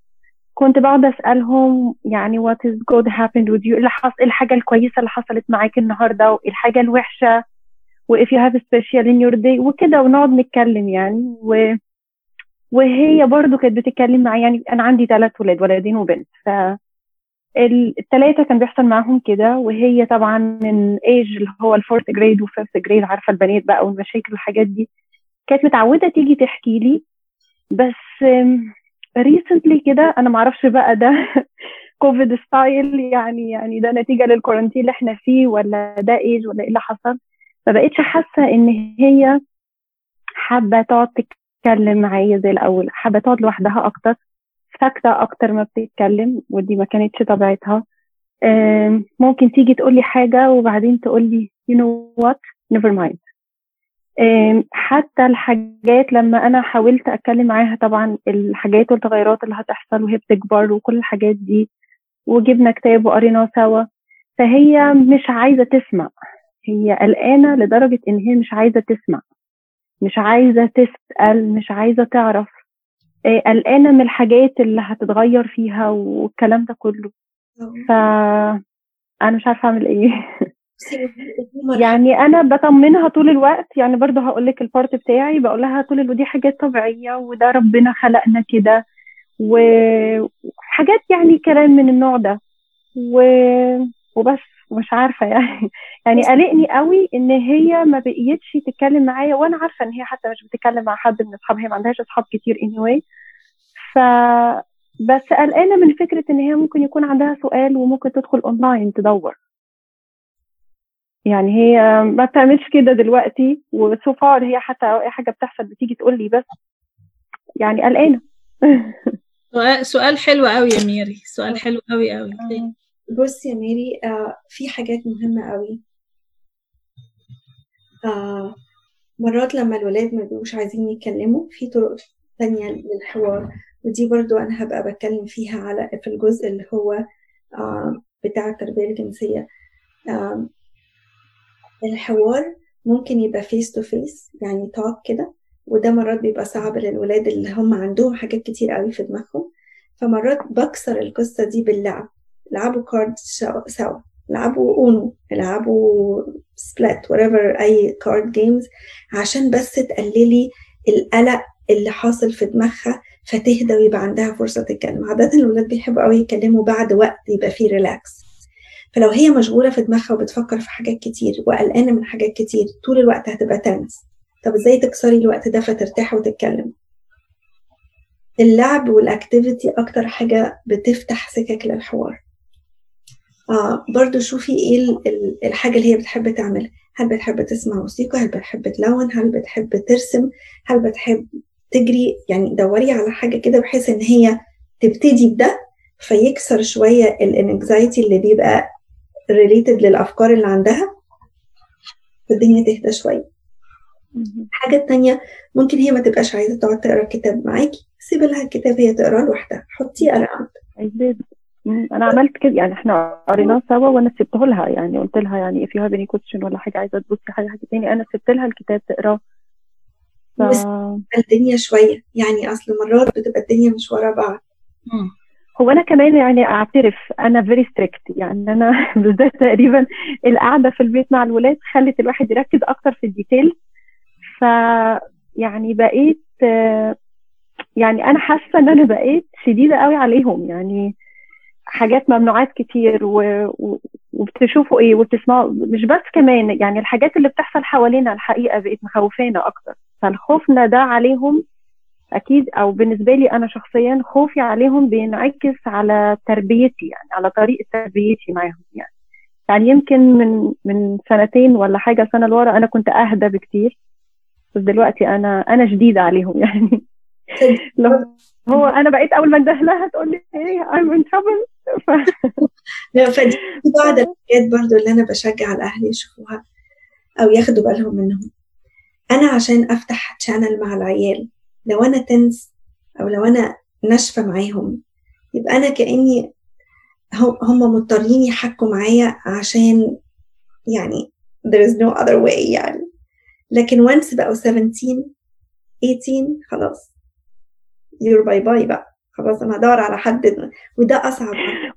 كنت بقعد أسألهم يعني what is good happened with you حصل الحاجة الكويسة اللي حصلت معاك النهارده وايه الحاجة الوحشة و if you have a special in your day وكده ونقعد نتكلم يعني و... وهي برضو كانت بتتكلم معايا يعني أنا عندي ثلاث ولاد ولدين وبنت ف الثلاثة كان بيحصل معاهم كده وهي طبعا من ايج اللي هو ال fourth grade و fifth grade عارفة البنات بقى والمشاكل والحاجات دي. كانت متعودة تيجي تحكي لي بس recently كده أنا معرفش بقى ده كوفيد style يعني يعني ده نتيجة لل quarantine اللي إحنا فيه ولا ده ايج ولا إيه اللي حصل. فبقيتش حاسة إن هي حابة تقعد تتكلم معايا زي الأول حابة تقعد لوحدها أكتر. ساكتة أكتر ما بتتكلم ودي ما كانتش طبيعتها. ممكن تيجي تقول لي حاجة وبعدين تقول لي you know what never mind. حتى الحاجات لما أنا حاولت أتكلم معاها طبعا الحاجات والتغيرات اللي هتحصل وهي بتكبر وكل الحاجات دي وجبنا كتاب وقريناه سوا. فهي مش عايزة تسمع. هي قلقانة لدرجة إن هي مش عايزة تسمع. مش عايزة تسأل مش عايزة تعرف. آه، قلقانة من الحاجات اللي هتتغير فيها والكلام ده كله. ف أنا مش عارفة أعمل إيه. يعني أنا بطمنها طول الوقت. يعني برضه هقول لك البارت بتاعي بقول لها طول الوقت دي حاجات طبيعية وده ربنا خلقنا كده وحاجات يعني كلام من النوع ده. و... وبس. مش عارفة يعني. يعني قلقني قوي إن هي ما بقيتش تتكلم معايا وأنا عارفة إن هي حتى مش بتتكلم مع حد من أصحابها هي ما عندهاش أصحاب كتير anyway. ف بس قلقانة من فكرة إن هي ممكن يكون عندها سؤال وممكن تدخل اونلاين تدور. يعني هي ما بتعملش كده دلوقتي و so far هي حتى أي حاجة بتحصل بتيجي تقول لي بس. يعني قلقانة. سؤال سؤال حلو قوي يا ميري. سؤال حلو قوي قوي. بص يا ميري آه في حاجات مهمة قوي. آه مرات لما الولاد ما بيبقوش عايزين يتكلموا في طرق تانية للحوار ودي برضو أنا هبقى بتكلم فيها على في الجزء اللي هو آه بتاع التربية الجنسية. آه الحوار ممكن يبقى face to face يعني talk كده وده مرات بيبقى صعب للولاد اللي هم عندهم حاجات كتير قوي في دماغهم. فمرات بكسر القصة دي باللعب. لعبوا card سوا لعبوا Uno لعبوا Splat whatever أي card games عشان بس تقللي القلق اللي حاصل في دماغها فتهدى ويبقى عندها فرصة تتكلم. عادة الولاد بيحبوا قوي يتكلموا بعد وقت يبقى فيه relax فلو هي مشغولة في دماغها وبتفكر في حاجات كتير وقلقانة من حاجات كتير طول الوقت هتبقى tense طب إزاي تكسري الوقت ده فترتاح وتتكلم اللعب وال activity أكتر حاجة بتفتح سكك للحوار. آه برضو شوفي إيه الحاجة اللي هي بتحب تعملها. هل بتحب تسمع موسيقى؟ هل بتحب تلون؟ هل بتحب ترسم؟ هل بتحب تجري؟ يعني دوري على حاجة كده بحيث إن هي تبتدي بده فيكسر شوية ال anxiety اللي بيبقى related للأفكار اللي عندها فالدنيا تهدى شوية. الحاجة التانية ممكن هي ما تبقاش عايزة تقعد تقرأ الكتاب معاكي سيبي لها الكتاب هي تقرأه لوحدها. حطيه around أنا عملت كده يعني إحنا قريناه سوا وأنا سبته لها يعني قلت لها يعني if you have any question ولا حاجة عايزة تبصي حاجة حاجة تاني أنا سبت لها الكتاب تقراه. ف... الدنيا شوية يعني أصل مرات بتبقى الدنيا مش ورا بعض. هو أنا كمان يعني أعترف أنا very strict يعني أنا بالذات تقريبا القعدة في البيت مع الولاد خلت الواحد يركز أكتر في ال detail. ف يعني بقيت يعني أنا حاسة إن أنا بقيت شديدة قوي عليهم يعني حاجات ممنوعات كتير و... وبتشوفوا إيه وبتسمعوا مش بس كمان يعني الحاجات اللي بتحصل حوالينا الحقيقة بقت مخوفانا أكتر. فالخوفنا ده عليهم أكيد أو بالنسبة لي أنا شخصيا خوفي عليهم بينعكس على تربيتي يعني على طريقة تربيتي معاهم يعني. يعني يمكن من من سنتين ولا حاجة سنه لورا أنا كنت أهدى بكتير بس دلوقتي أنا أنا شديدة عليهم يعني. لو هو أنا بقيت أول ما انده لها تقول لي إيه I'm in trouble. ف... فدي بعض الحاجات برضو اللي أنا بشجع الأهل يشوفوها أو ياخدوا بالهم منهم. أنا عشان أفتح تشانل مع العيال لو أنا تنس أو لو أنا ناشفة معاهم يبقى أنا كأني هم مضطرين يحكوا معايا عشان يعني there is no other way يعني. لكن once بقوا 17 18 خلاص. You're باي باي بقى. خلاص أنا هدور على حد وده أصعب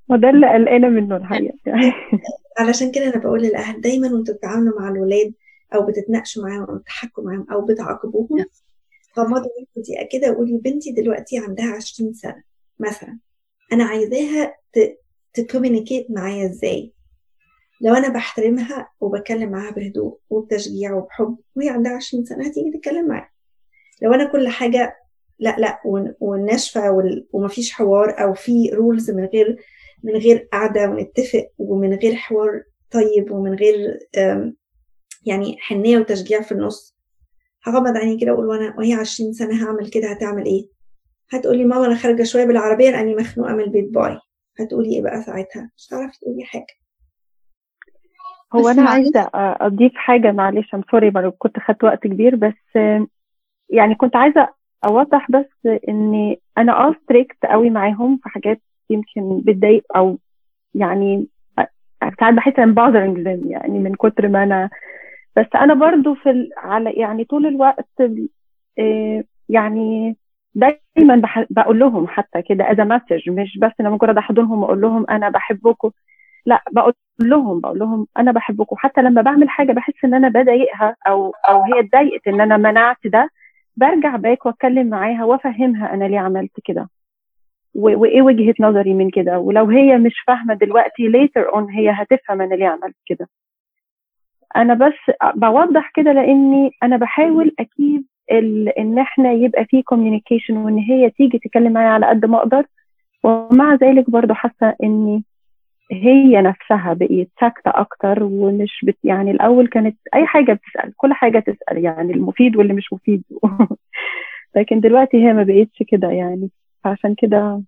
وده اللي قلقانة منه الحقيقة. يعني علشان كده أنا بقول للأهل دايما وأنتوا بتتعاملوا مع الولاد أو بتتناقشوا معاهم أو بتحكوا معاهم أو بتعاقبوهم غمضوا دقيقة كده وقولي بنتي دلوقتي عندها 20 سنة مثلا. أنا عايزاها ت communicate معايا إزاي؟ لو أنا بحترمها وبكلم معاها بهدوء وبتشجيع وبحب وهي عندها 20 سنة هتيجي تتكلم معايا. لو أنا كل حاجة لا لا والناشفه ومفيش حوار أو في rules من غير من غير قعدة ونتفق ومن غير حوار طيب ومن غير يعني حنية وتشجيع في النص. هغمض عيني كده وأقول وأنا وهي 20 سنة هعمل كده هتعمل إيه؟ هتقولي ماما أنا خارجة شوية بالعربية لأني مخنوقة من البيت bye. هتقولي إيه بقى ساعتها؟ مش هتعرفي تقولي حاجة. هو أنا عايزة أضيف حاجة معلش I'm sorry كنت خدت وقت كبير بس يعني كنت عايزة أوضح بس ان أنا آه strict قوي معاهم في حاجات يمكن بتضايق أو يعني ساعات بحس إن them يعني من كتر ما أنا بس أنا برضو في ال... على يعني طول الوقت إيه يعني دايما بح... بقول لهم حتى كده as message مش بس أنا مجرد أحضنهم وأقول لهم أنا بحبكم لا بقول لهم بقول لهم أنا بحبكم حتى لما بعمل حاجة بحس إن أنا بضايقها أو أو هي اتضايقت إن أنا منعت ده برجع back واتكلم معاها وافهمها أنا ليه عملت كده. وإيه وجهة نظري من كده؟ ولو هي مش فاهمة دلوقتي later on هي هتفهم أنا ليه عملت كده. أنا بس بوضح كده لأني أنا بحاول أكيد إن إحنا يبقى في communication وإن هي تيجي تتكلم معايا على قد ما أقدر. ومع ذلك برضو حاسة إني هي نفسها بقيت ساكتة أكتر ومش بت يعني الأول كانت أي حاجة بتسأل كل حاجة تسأل يعني المفيد واللي مش مفيد. لكن دلوقتي هي ما بقيتش كده يعني فعشان كده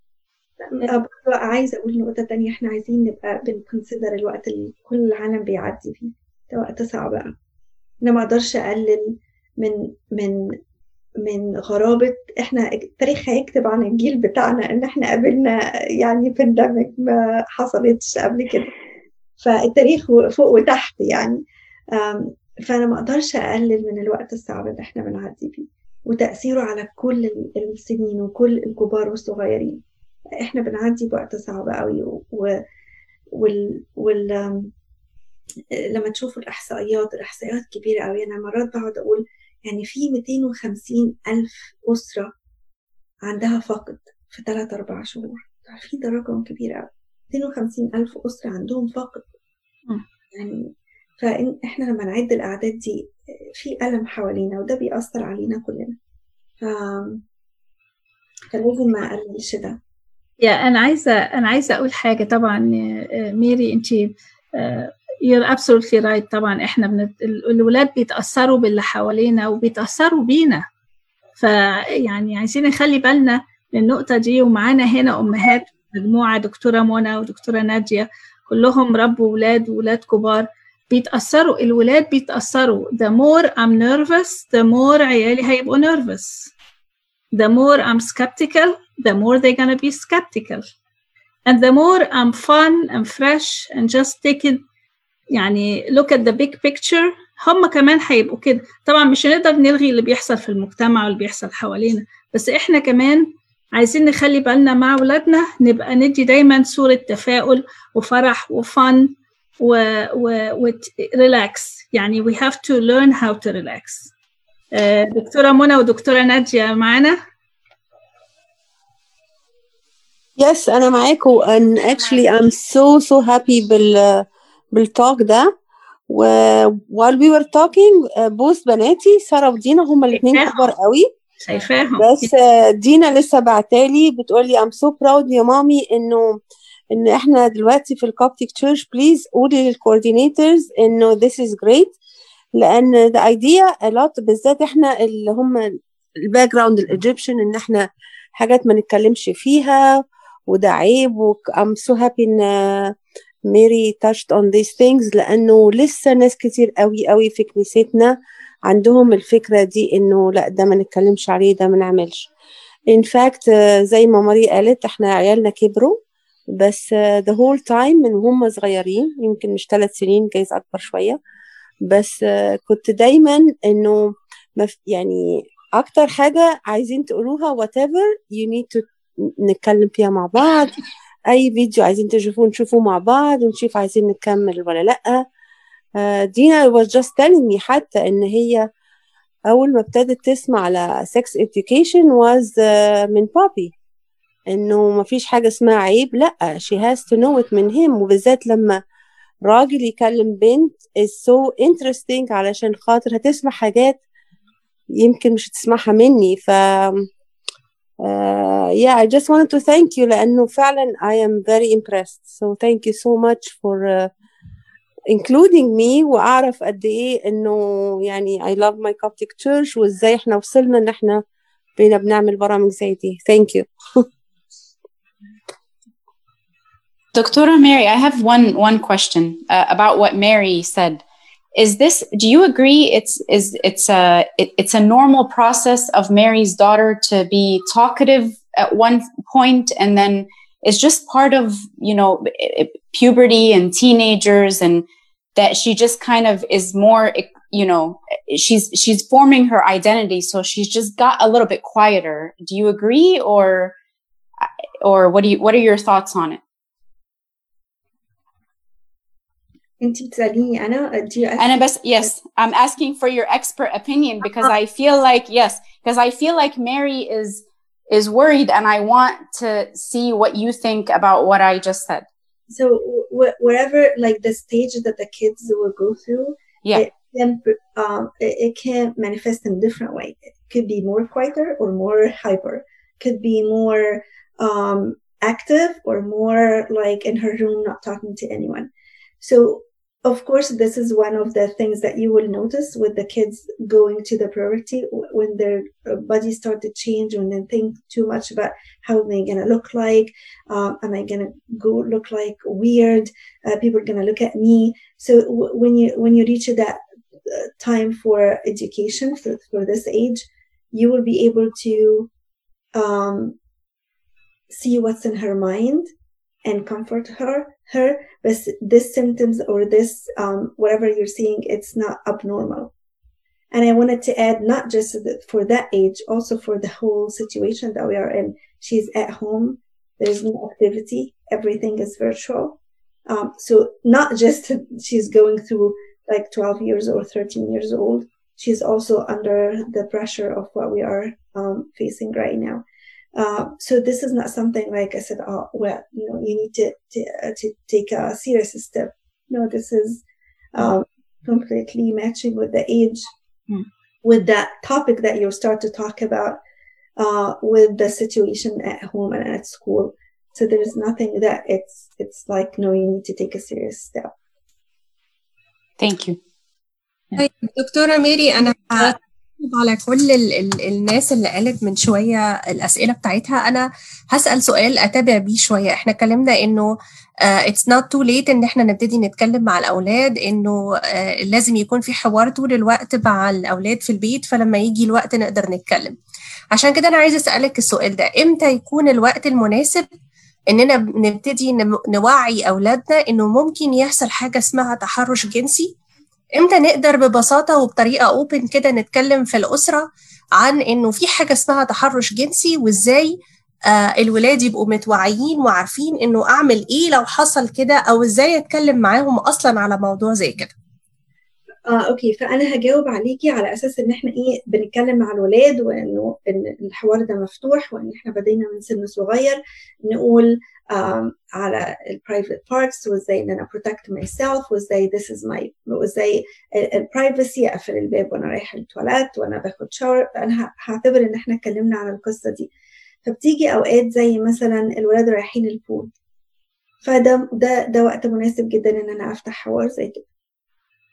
عايزة أقول نقطة تانية إحنا عايزين نبقى بنكونسيدر الوقت اللي كل العالم بيعدي فيه. ده وقت صعب أنا ما أقدرش أقلل من من من غرابة إحنا التاريخ هيكتب عن الجيل بتاعنا إن إحنا قابلنا يعني بانديميك ما حصلتش قبل كده. فالتاريخ فوق وتحت يعني. فأنا ما أقدرش أقلل من الوقت الصعب اللي إحنا بنعدي فيه. وتأثيره على كل السنين وكل الكبار والصغيرين. إحنا بنعدي بوقت صعب قوي و... وال... وال... لما تشوفوا الإحصائيات الإحصائيات كبيرة قوي. أنا مرات بقعد أقول يعني في 250 ألف أسرة عندها فقد في 3 4 شهور. عارفين ده رقم كبير قوي 250 ألف أسرة عندهم فقد. يعني فإحنا لما نعد الأعداد دي في ألم حوالينا وده بيأثر علينا كلنا. ف... فلازم ما أقللش ده. يا أنا عايزة أنا عايزة أقول حاجة. طبعا ميري أنت you're absolutely right. طبعا إحنا بنت... الولاد بيتأثروا باللي حوالينا وبيتأثروا بينا. فيعني عايزين نخلي بالنا من النقطة دي. ومعانا هنا أمهات مجموعة دكتورة منى ودكتورة نادية كلهم ربوا ولاد وولاد كبار. بيتأثروا الولاد بيتأثروا. The more I'm nervous the more عيالي هيبقوا nervous. The more I'm skeptical the more they're gonna be skeptical. And the more I'm fun and fresh and just take it يعني look at the big picture هم كمان هيبقوا كده. طبعا مش هنقدر نلغي اللي بيحصل في المجتمع واللي بيحصل حوالينا بس إحنا كمان عايزين نخلي بالنا مع ولادنا نبقى ندي دايما صورة تفاؤل وفرح وفن و, و, و ريلاكس يعني we have to learn how to relax. دكتورة منى ودكتورة نادية معانا؟ Yes أنا معاكم and actually I'm so so happy بال بال talk ده. و while we were talking uh, both بناتي سارة ودينا هما الاثنين كبار قوي. شايفاهم. بس uh, دينا لسه بعتالي بتقولي I'm so proud يا مامي إنه إن إحنا دلوقتي في ال Coptic church. please قولي لل coordinators إنه this is great. لأن the idea a lot بالذات إحنا اللي هم ال background ال Egyptian إن إحنا حاجات ما نتكلمش فيها وده عيب و I'm so happy إن ميري touched on these things لأنه لسه ناس كتير قوي قوي في كنيستنا عندهم الفكرة دي إنه لا ده ما نتكلمش عليه ده ما نعملش. In fact زي ما ماري قالت إحنا عيالنا كبروا بس the whole time من هم صغيرين يمكن مش ثلاث سنين جايز أكبر شوية. بس كنت دايما إنه يعني أكتر حاجة عايزين تقولوها whatever you need to نتكلم فيها مع بعض. أي فيديو عايزين تشوفوه نشوفوه مع بعض ونشوف عايزين نكمل ولا لأ. uh, دينا was just telling me حتى إن هي أول ما ابتدت تسمع على sex education was uh, من بابي إنه ما فيش حاجة اسمها عيب لأ she has to know it من him. وبالذات لما راجل يكلم بنت is so interesting علشان خاطر هتسمع حاجات يمكن مش هتسمعها مني. ف uh, yeah, I just wanted to thank you لأنه فعلا I am very impressed. So thank you so much for uh, including me وأعرف قد إيه إنه يعني I love my Coptic church وإزاي إحنا وصلنا إن إحنا بقينا بنعمل برامج زي دي. Thank you. Dr. Mary, I have one one question uh, about what Mary said. is this do you agree it's is it's a it, it's a normal process of mary's daughter to be talkative at one point and then it's just part of you know puberty and teenagers and that she just kind of is more you know she's she's forming her identity. So she's just got a little bit quieter. Do you agree or or what do you what are your thoughts on it انت بتساليني انا do you انا بس yes I'm asking for your expert opinion because I feel like yes because I feel like Mary is is worried and I want to see what you think about what I just said so wh- wherever like the stage that the kids will go through yeah it can, um, it, it can manifest in different way it could be more quieter or more hyper could be more um, active or more like in her room not talking to anyone so of course, this is one of the things that you will notice with the kids going to the puberty when their bodies start to change, when they think too much about how they're going to look like. Um, am I going to go look like weird? Uh, people are going to look at me. So w- when you when you reach that uh, time for education for, for this age, you will be able to um, see what's in her mind and comfort her her but this symptoms or this um, whatever you're seeing it's not abnormal. And i wanted to add not just for that age also for the whole situation that we are in. She's at home. There's no activity. Everything is virtual. Um, so not just she's going through like 12 years or 13 years old. She's also under the pressure of what we are um, facing right now uh, so this is not something like I said. Oh, well, you know, you need to to, uh, to take a serious step. No, this is um, completely matching with the age, mm. with that topic that you start to talk about, uh, with the situation at home and at school. So there is nothing that it's it's like no, you need to take a serious step. Thank you. طيب دكتورة ميري أنا على كل ال ال الناس اللي قالت من شوية الأسئلة بتاعتها أنا هسأل سؤال أتابع بيه شوية. إحنا اتكلمنا uh, it's not too late إن إحنا نبتدي نتكلم مع الأولاد إنه uh, لازم يكون في حوار طول الوقت مع الأولاد في البيت فلما يجي الوقت نقدر نتكلم. عشان كده أنا عايزة أسألك السؤال ده. إمتى يكون الوقت المناسب إننا نبتدي نوعي أولادنا إنه ممكن يحصل حاجة اسمها تحرش جنسي؟ إمتى نقدر ببساطة وبطريقة open كده نتكلم في الأسرة عن إنه في حاجة اسمها تحرش جنسي وإزاي آه الولاد يبقوا متوعيين وعارفين إنه أعمل إيه لو حصل كده أو إزاي أتكلم معاهم أصلا على موضوع زي كده. آه okay فأنا هجاوب عليكي على أساس إن إحنا إيه بنتكلم مع الولاد وإنه إن الحوار ده مفتوح وإن إحنا بدينا من سن صغير نقول um, على ال private parts وازاي ان أنا protect myself. وازاي this is my وازاي ال privacy أقفل الباب وأنا رايحة ال toilet وأنا باخد shower أنا هعتبر إن إحنا اتكلمنا على القصة دي. فبتيجي أوقات زي مثلا الولاد رايحين ال pool فده ده ده وقت مناسب جدا إن أنا أفتح حوار زي كده.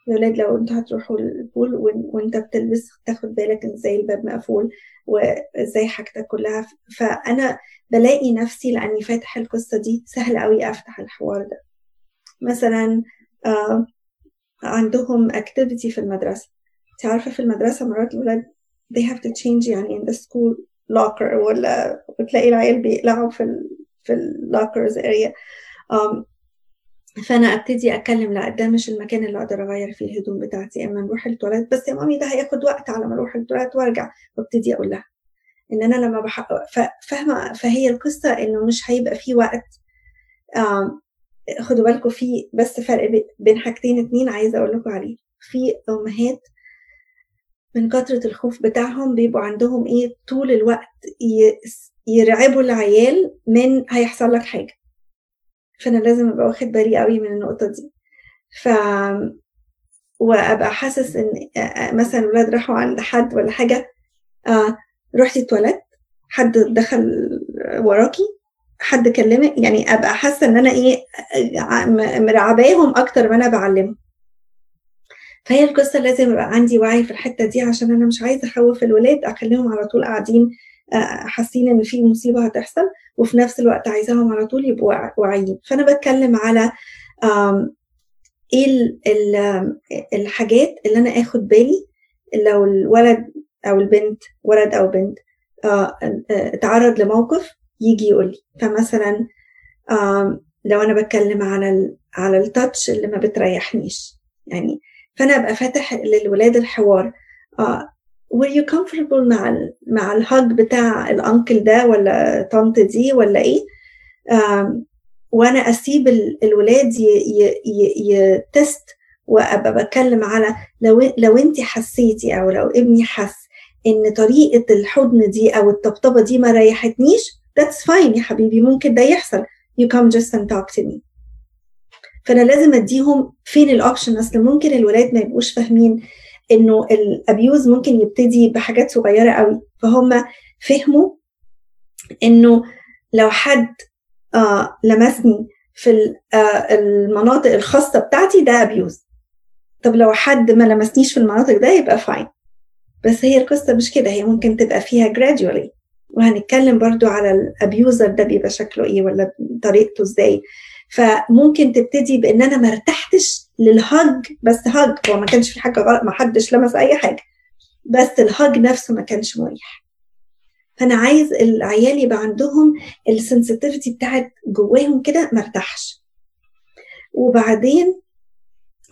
يا ولاد لو أنتوا هتروحوا ال pool وان- وإنت بتلبس تاخد بالك إزاي الباب مقفول وإزاي حاجتك كلها. فأنا بلاقي نفسي لأني فاتح القصة دي سهل قوي أفتح الحوار ده. مثلا آه عندهم activity في المدرسة. انت عارفة في المدرسة مرات الولاد they have to change يعني in the school locker ولا وتلاقي العيال بيقلعوا في ال في ال lockers area um, فأنا أبتدي أتكلم لا ده مش المكان اللي أقدر أغير فيه الهدوم بتاعتي. أما نروح ال toilet بس يا مامي ده هياخد وقت على ما أروح ال toilet وأرجع وأبتدي أقول لها. إن أنا لما بحقق فاهمة؟ فهي القصة إنه مش هيبقى في وقت خدوا بالكم في بس فرق بي- بين حاجتين اتنين عايزة أقول لكم عليه. في أمهات من كثرة الخوف بتاعهم بيبقوا عندهم إيه طول الوقت يرعبوا العيال من هيحصل لك حاجة. فأنا لازم أبقى واخد بالي قوي من النقطة دي. ف وأبقى حاسس إن آه، مثلا الولاد راحوا عند حد ولا حاجة آه رحتي التواليت حد دخل وراكي حد كلمك يعني أبقى حاسة إن أنا إيه مرعباهم أكتر ما أنا بعلمهم. فهي القصة لازم يبقى عندي وعي في الحتة دي عشان أنا مش عايزة أخوف الولاد أخليهم على طول قاعدين آه، حاسين إن في مصيبة هتحصل وفي نفس الوقت عايزاهم على طول يبقوا واع- واعيين. فأنا بتكلم على إيه الحاجات اللي أنا آخد بالي لو الولد أو البنت ولد أو بنت آه، آه، اتعرض لموقف يجي يقول لي. فمثلا لو أنا بتكلم على على التاتش اللي ما بتريحنيش يعني فأنا أبقى فاتح للولاد الحوار. آه were you comfortable مع مع الهاج بتاع الانكل ده ولا طنط دي ولا إيه؟ وأنا أسيب ال- الولاد يتست وأبقى بتكلم على لو لو انت حسيتي أو لو ابني حس إن طريقة الحضن دي أو الطبطبة دي ما ريحتنيش that's fine يا حبيبي ممكن ده يحصل. You come just and talk to me. فأنا لازم أديهم فين ال option أصل ممكن الولاد ما يبقوش فاهمين إنه ال abuse ممكن يبتدي بحاجات صغيرة قوي. فهم فهموا إنه لو حد آه لمسني في آه المناطق الخاصة بتاعتي ده abuse طب لو حد ما لمسنيش في المناطق ده يبقى fine بس هي القصة مش كده هي ممكن تبقى فيها gradually. وهنتكلم برضو على ال abuser ده بيبقى شكله إيه ولا طريقته إزاي. فممكن تبتدي بإن أنا ما ارتحتش للهج بس هج هو ما كانش في حاجة غلط ما حدش لمس أي حاجة بس الهج نفسه ما كانش مريح. فأنا عايز العيال يبقى عندهم ال sensitivity بتاعت جواهم كده ما ارتاحش. وبعدين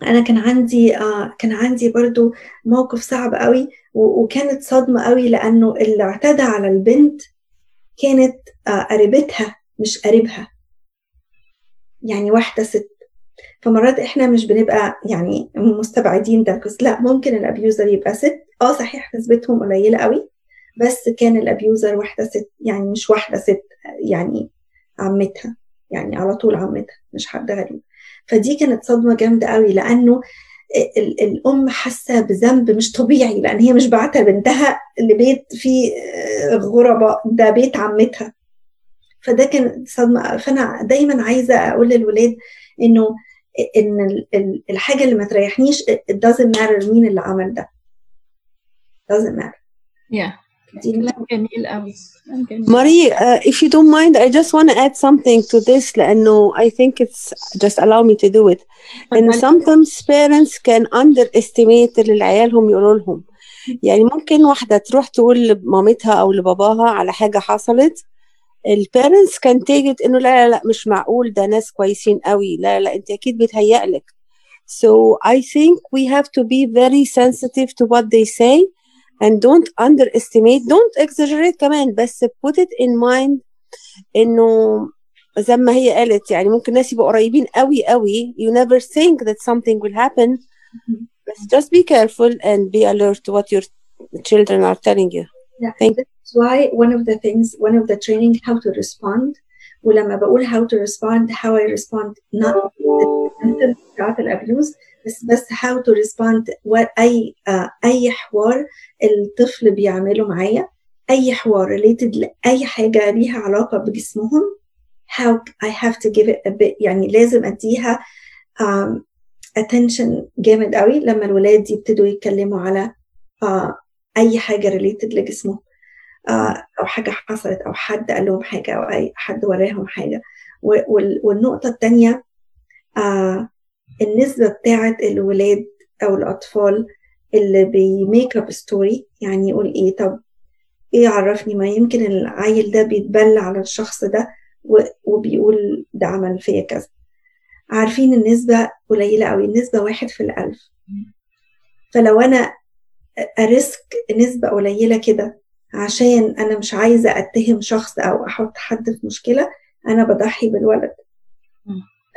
أنا كان عندي آه كان عندي برضو موقف صعب قوي وكانت صدمة قوي لأنه اللي اعتدى على البنت كانت آه قريبتها مش قريبها. يعني واحدة ست. فمرات إحنا مش بنبقى يعني مستبعدين ده بس لأ ممكن ال abuser يبقى ست. آه صحيح نسبتهم قليلة قوي بس كان الأبيوزر واحدة ست. يعني مش واحدة ست يعني عمتها. يعني على طول عمتها مش حد غريب. فدي كانت صدمة جامدة قوي لأنه ال- الأم حاسة بذنب مش طبيعي لأن هي مش بعتها بنتها لبيت فيه آه، غرباء ده بيت عمتها. فده كان صدمة فأنا دايما عايزة أقول للولاد إنه إن ال- ال- الحاجة اللي ما تريحنيش it doesn't matter مين اللي عمل ده. doesn't matter. كلام جميل قوي Marie, uh, if you don't mind, I just want to add something to this لأنه I think it's just allow me to do it. And sometimes parents can underestimate اللي عيالهم يقولوا لهم. يعني ممكن واحدة تروح تقول لمامتها أو لباباها على حاجة حصلت البيرنتس كان تيجت إنه لا لا لا مش معقول ده ناس كويسين قوي لا لا أنت أكيد بيتهيألك. So I think we have to be very sensitive to what they say and don't underestimate don't exaggerate كمان بس put it in mind انه زي ما هي قالت يعني ممكن ناس يبقوا قريبين قوي قوي you never think that something will happen But just be careful and be alert to what your children are telling you. Yeah, Thank that's why one of the things, one of the training, how to respond. ولما بقول how to respond, how I respond, not the بتاعت الابيوز بس بس how to respond what أي uh, أي حوار الطفل بيعمله معايا أي حوار related لأي حاجة ليها علاقة بجسمهم how I have to give it a bit يعني لازم أديها um, attention جامد قوي لما الولاد يبتدوا يتكلموا على uh, أي حاجة related لجسمهم آه، أو حاجة حصلت أو حد قال لهم حاجة أو أي حد وراهم حاجة. والنقطة التانية آه النسبة بتاعة الولاد أو الأطفال اللي بي make up story يعني يقول إيه طب إيه عرفني؟ ما يمكن العيل ده بيتبلى على الشخص ده وبيقول ده عمل فيا كذا. عارفين النسبة قليلة أوي النسبة واحد في الألف. فلو أنا أرسك نسبة قليلة كده عشان أنا مش عايزة أتهم شخص أو أحط حد في مشكلة أنا بضحي بالولد.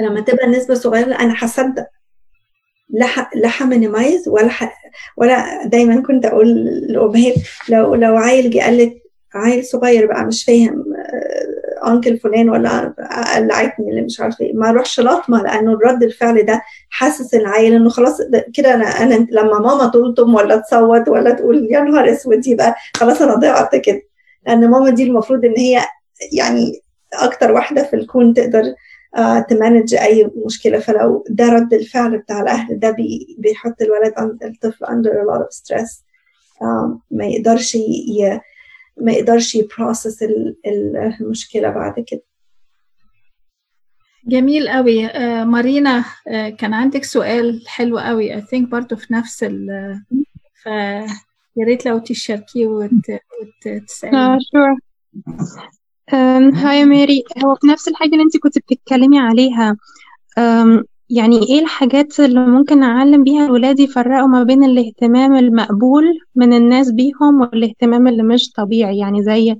لما تبقى النسبة صغيرة أنا هصدق. لا همينيمايز ولا ح... ولا دايما كنت أقول للأمهات لو لو عيل جه قال لك عيل صغير بقى مش فاهم انكل فلان ولا قلعتني اللي مش عارفه إيه ما اروحش لطمة لأنه الرد الفعل ده حاسس العيل إنه خلاص كده أنا أنا لما ماما تلطم ولا تصوت ولا تقول يا نهار أسود يبقى خلاص أنا ضيعت كده. لأن ماما دي المفروض إن هي يعني أكتر واحدة في الكون تقدر آه ت manage أي مشكلة. فلو ده رد الفعل بتاع الأهل ده بي بيحط الولد الطفل under a lot of stress. آه ما يقدرش ي... ما يقدرش ي process المشكلة بعد كده. جميل قوي آه مارينا آه كان عندك سؤال حلو قوي I think برضو في نفس ال ف يا ريت لو تشاركيه وتسألي آه شور هاي ماري هو في نفس الحاجة اللي انت كنت بتتكلمي عليها. يعني إيه الحاجات اللي ممكن نعلم بيها الولاد يفرقوا ما بين الاهتمام المقبول من الناس بيهم والاهتمام اللي مش طبيعي؟ يعني زي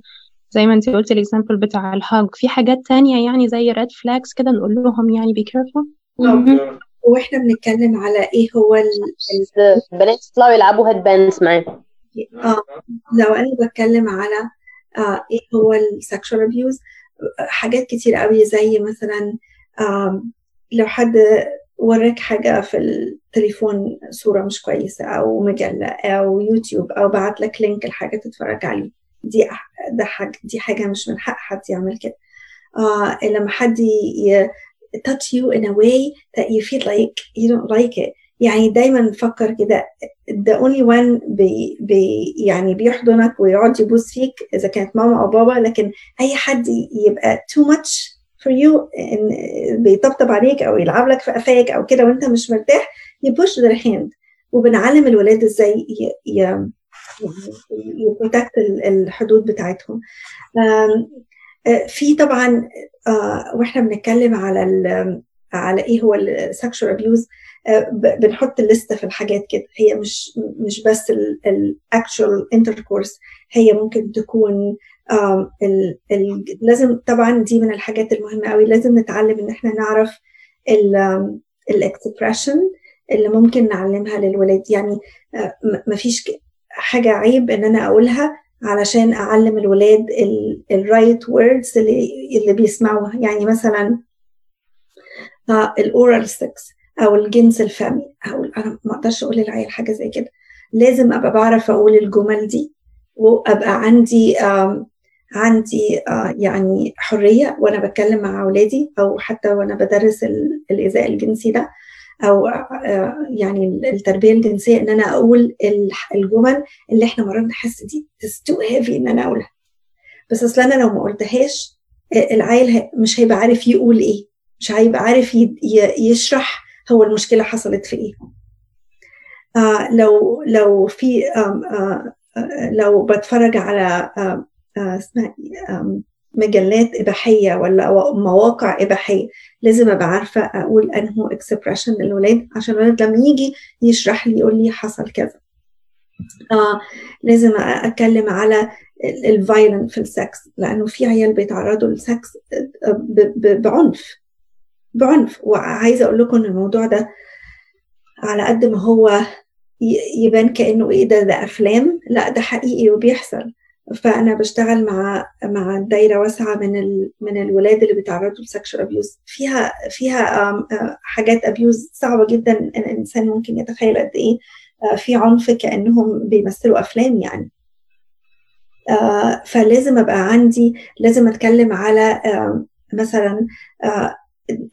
زي ما انت قلت ال example بتاع الهاج في حاجات تانية يعني زي red flags كده نقول لهم يعني be careful. وإحنا بنتكلم على إيه هو البنات يطلعوا يلعبوا headbands معاه آه. لو أنا بتكلم على آه إيه هو ال sexual abuse حاجات كتير قوي زي مثلا آه لو حد وراك حاجة في التليفون صورة مش كويسة أو مجلة أو يوتيوب أو بعت لك link لحاجة تتفرج عليه. دي ده حاجة دي حاجة مش من حق حد يعمل كده. آه لما حد ي touch you in a way that you feel like you don't like it. يعني دايما نفكر كده the only one بي بي يعني بيحضنك ويقعد يبوس فيك إذا كانت ماما أو بابا لكن أي حد يبقى too much for you إن بيطبطب عليك أو يلعب لك في قفاك أو كده وأنت مش مرتاح يبوش their hand. وبنعلم الولاد إزاي ي ي protect الحدود بتاعتهم. في طبعا وإحنا بنتكلم على على إيه هو ال sexual abuse بنحط ال list في الحاجات كده. هي مش مش بس ال actual intercourse هي ممكن تكون ال ال لازم طبعا دي من الحاجات المهمة قوي. لازم نتعلم إن إحنا نعرف ال expression اللي ممكن نعلمها للولاد. يعني مفيش حاجة عيب إن أنا أقولها علشان أعلم الولاد ال right words اللي اللي بيسمعوها. يعني مثلا ال oral sex أو الجنس الفمي. أو أنا ما أقدرش أقول للعيال حاجة زي كده. لازم أبقى بعرف أقول الجمل دي وأبقى عندي عندي يعني حرية وأنا بتكلم مع أولادي أو حتى وأنا بدرس الايذاء الجنسي ده أو يعني التربية الجنسية إن أنا أقول الجمل اللي إحنا مرات نحس دي تو هيفي إن أنا أقولها. بس أصل أنا لو ما قلتهاش العيل مش هيبقى عارف يقول إيه. مش هيبقى عارف يشرح هو المشكلة حصلت في إيه؟ آه لو لو في آه آه لو بتفرج على اسمها مجلات إباحية ولا مواقع إباحية لازم أبقى عارفة أقول أنه expression للولاد عشان الولد لما يجي يشرح لي يقول لي حصل كذا. آه لازم أتكلم على ال violent في السكس لأنه في عيال بيتعرضوا للسكس بعنف. بعنف. وعايزة أقول لكم إن الموضوع ده على قد ما هو يبان كأنه إيه ده ده أفلام. لا ده حقيقي وبيحصل. فأنا بشتغل مع مع دايرة واسعة من ال من الولاد اللي بيتعرضوا ل sexual abuse فيها فيها حاجات abuse صعبة جدا إن الإنسان ممكن يتخيل قد إيه في عنف كأنهم بيمثلوا أفلام يعني. فلازم أبقى عندي لازم أتكلم على مثلا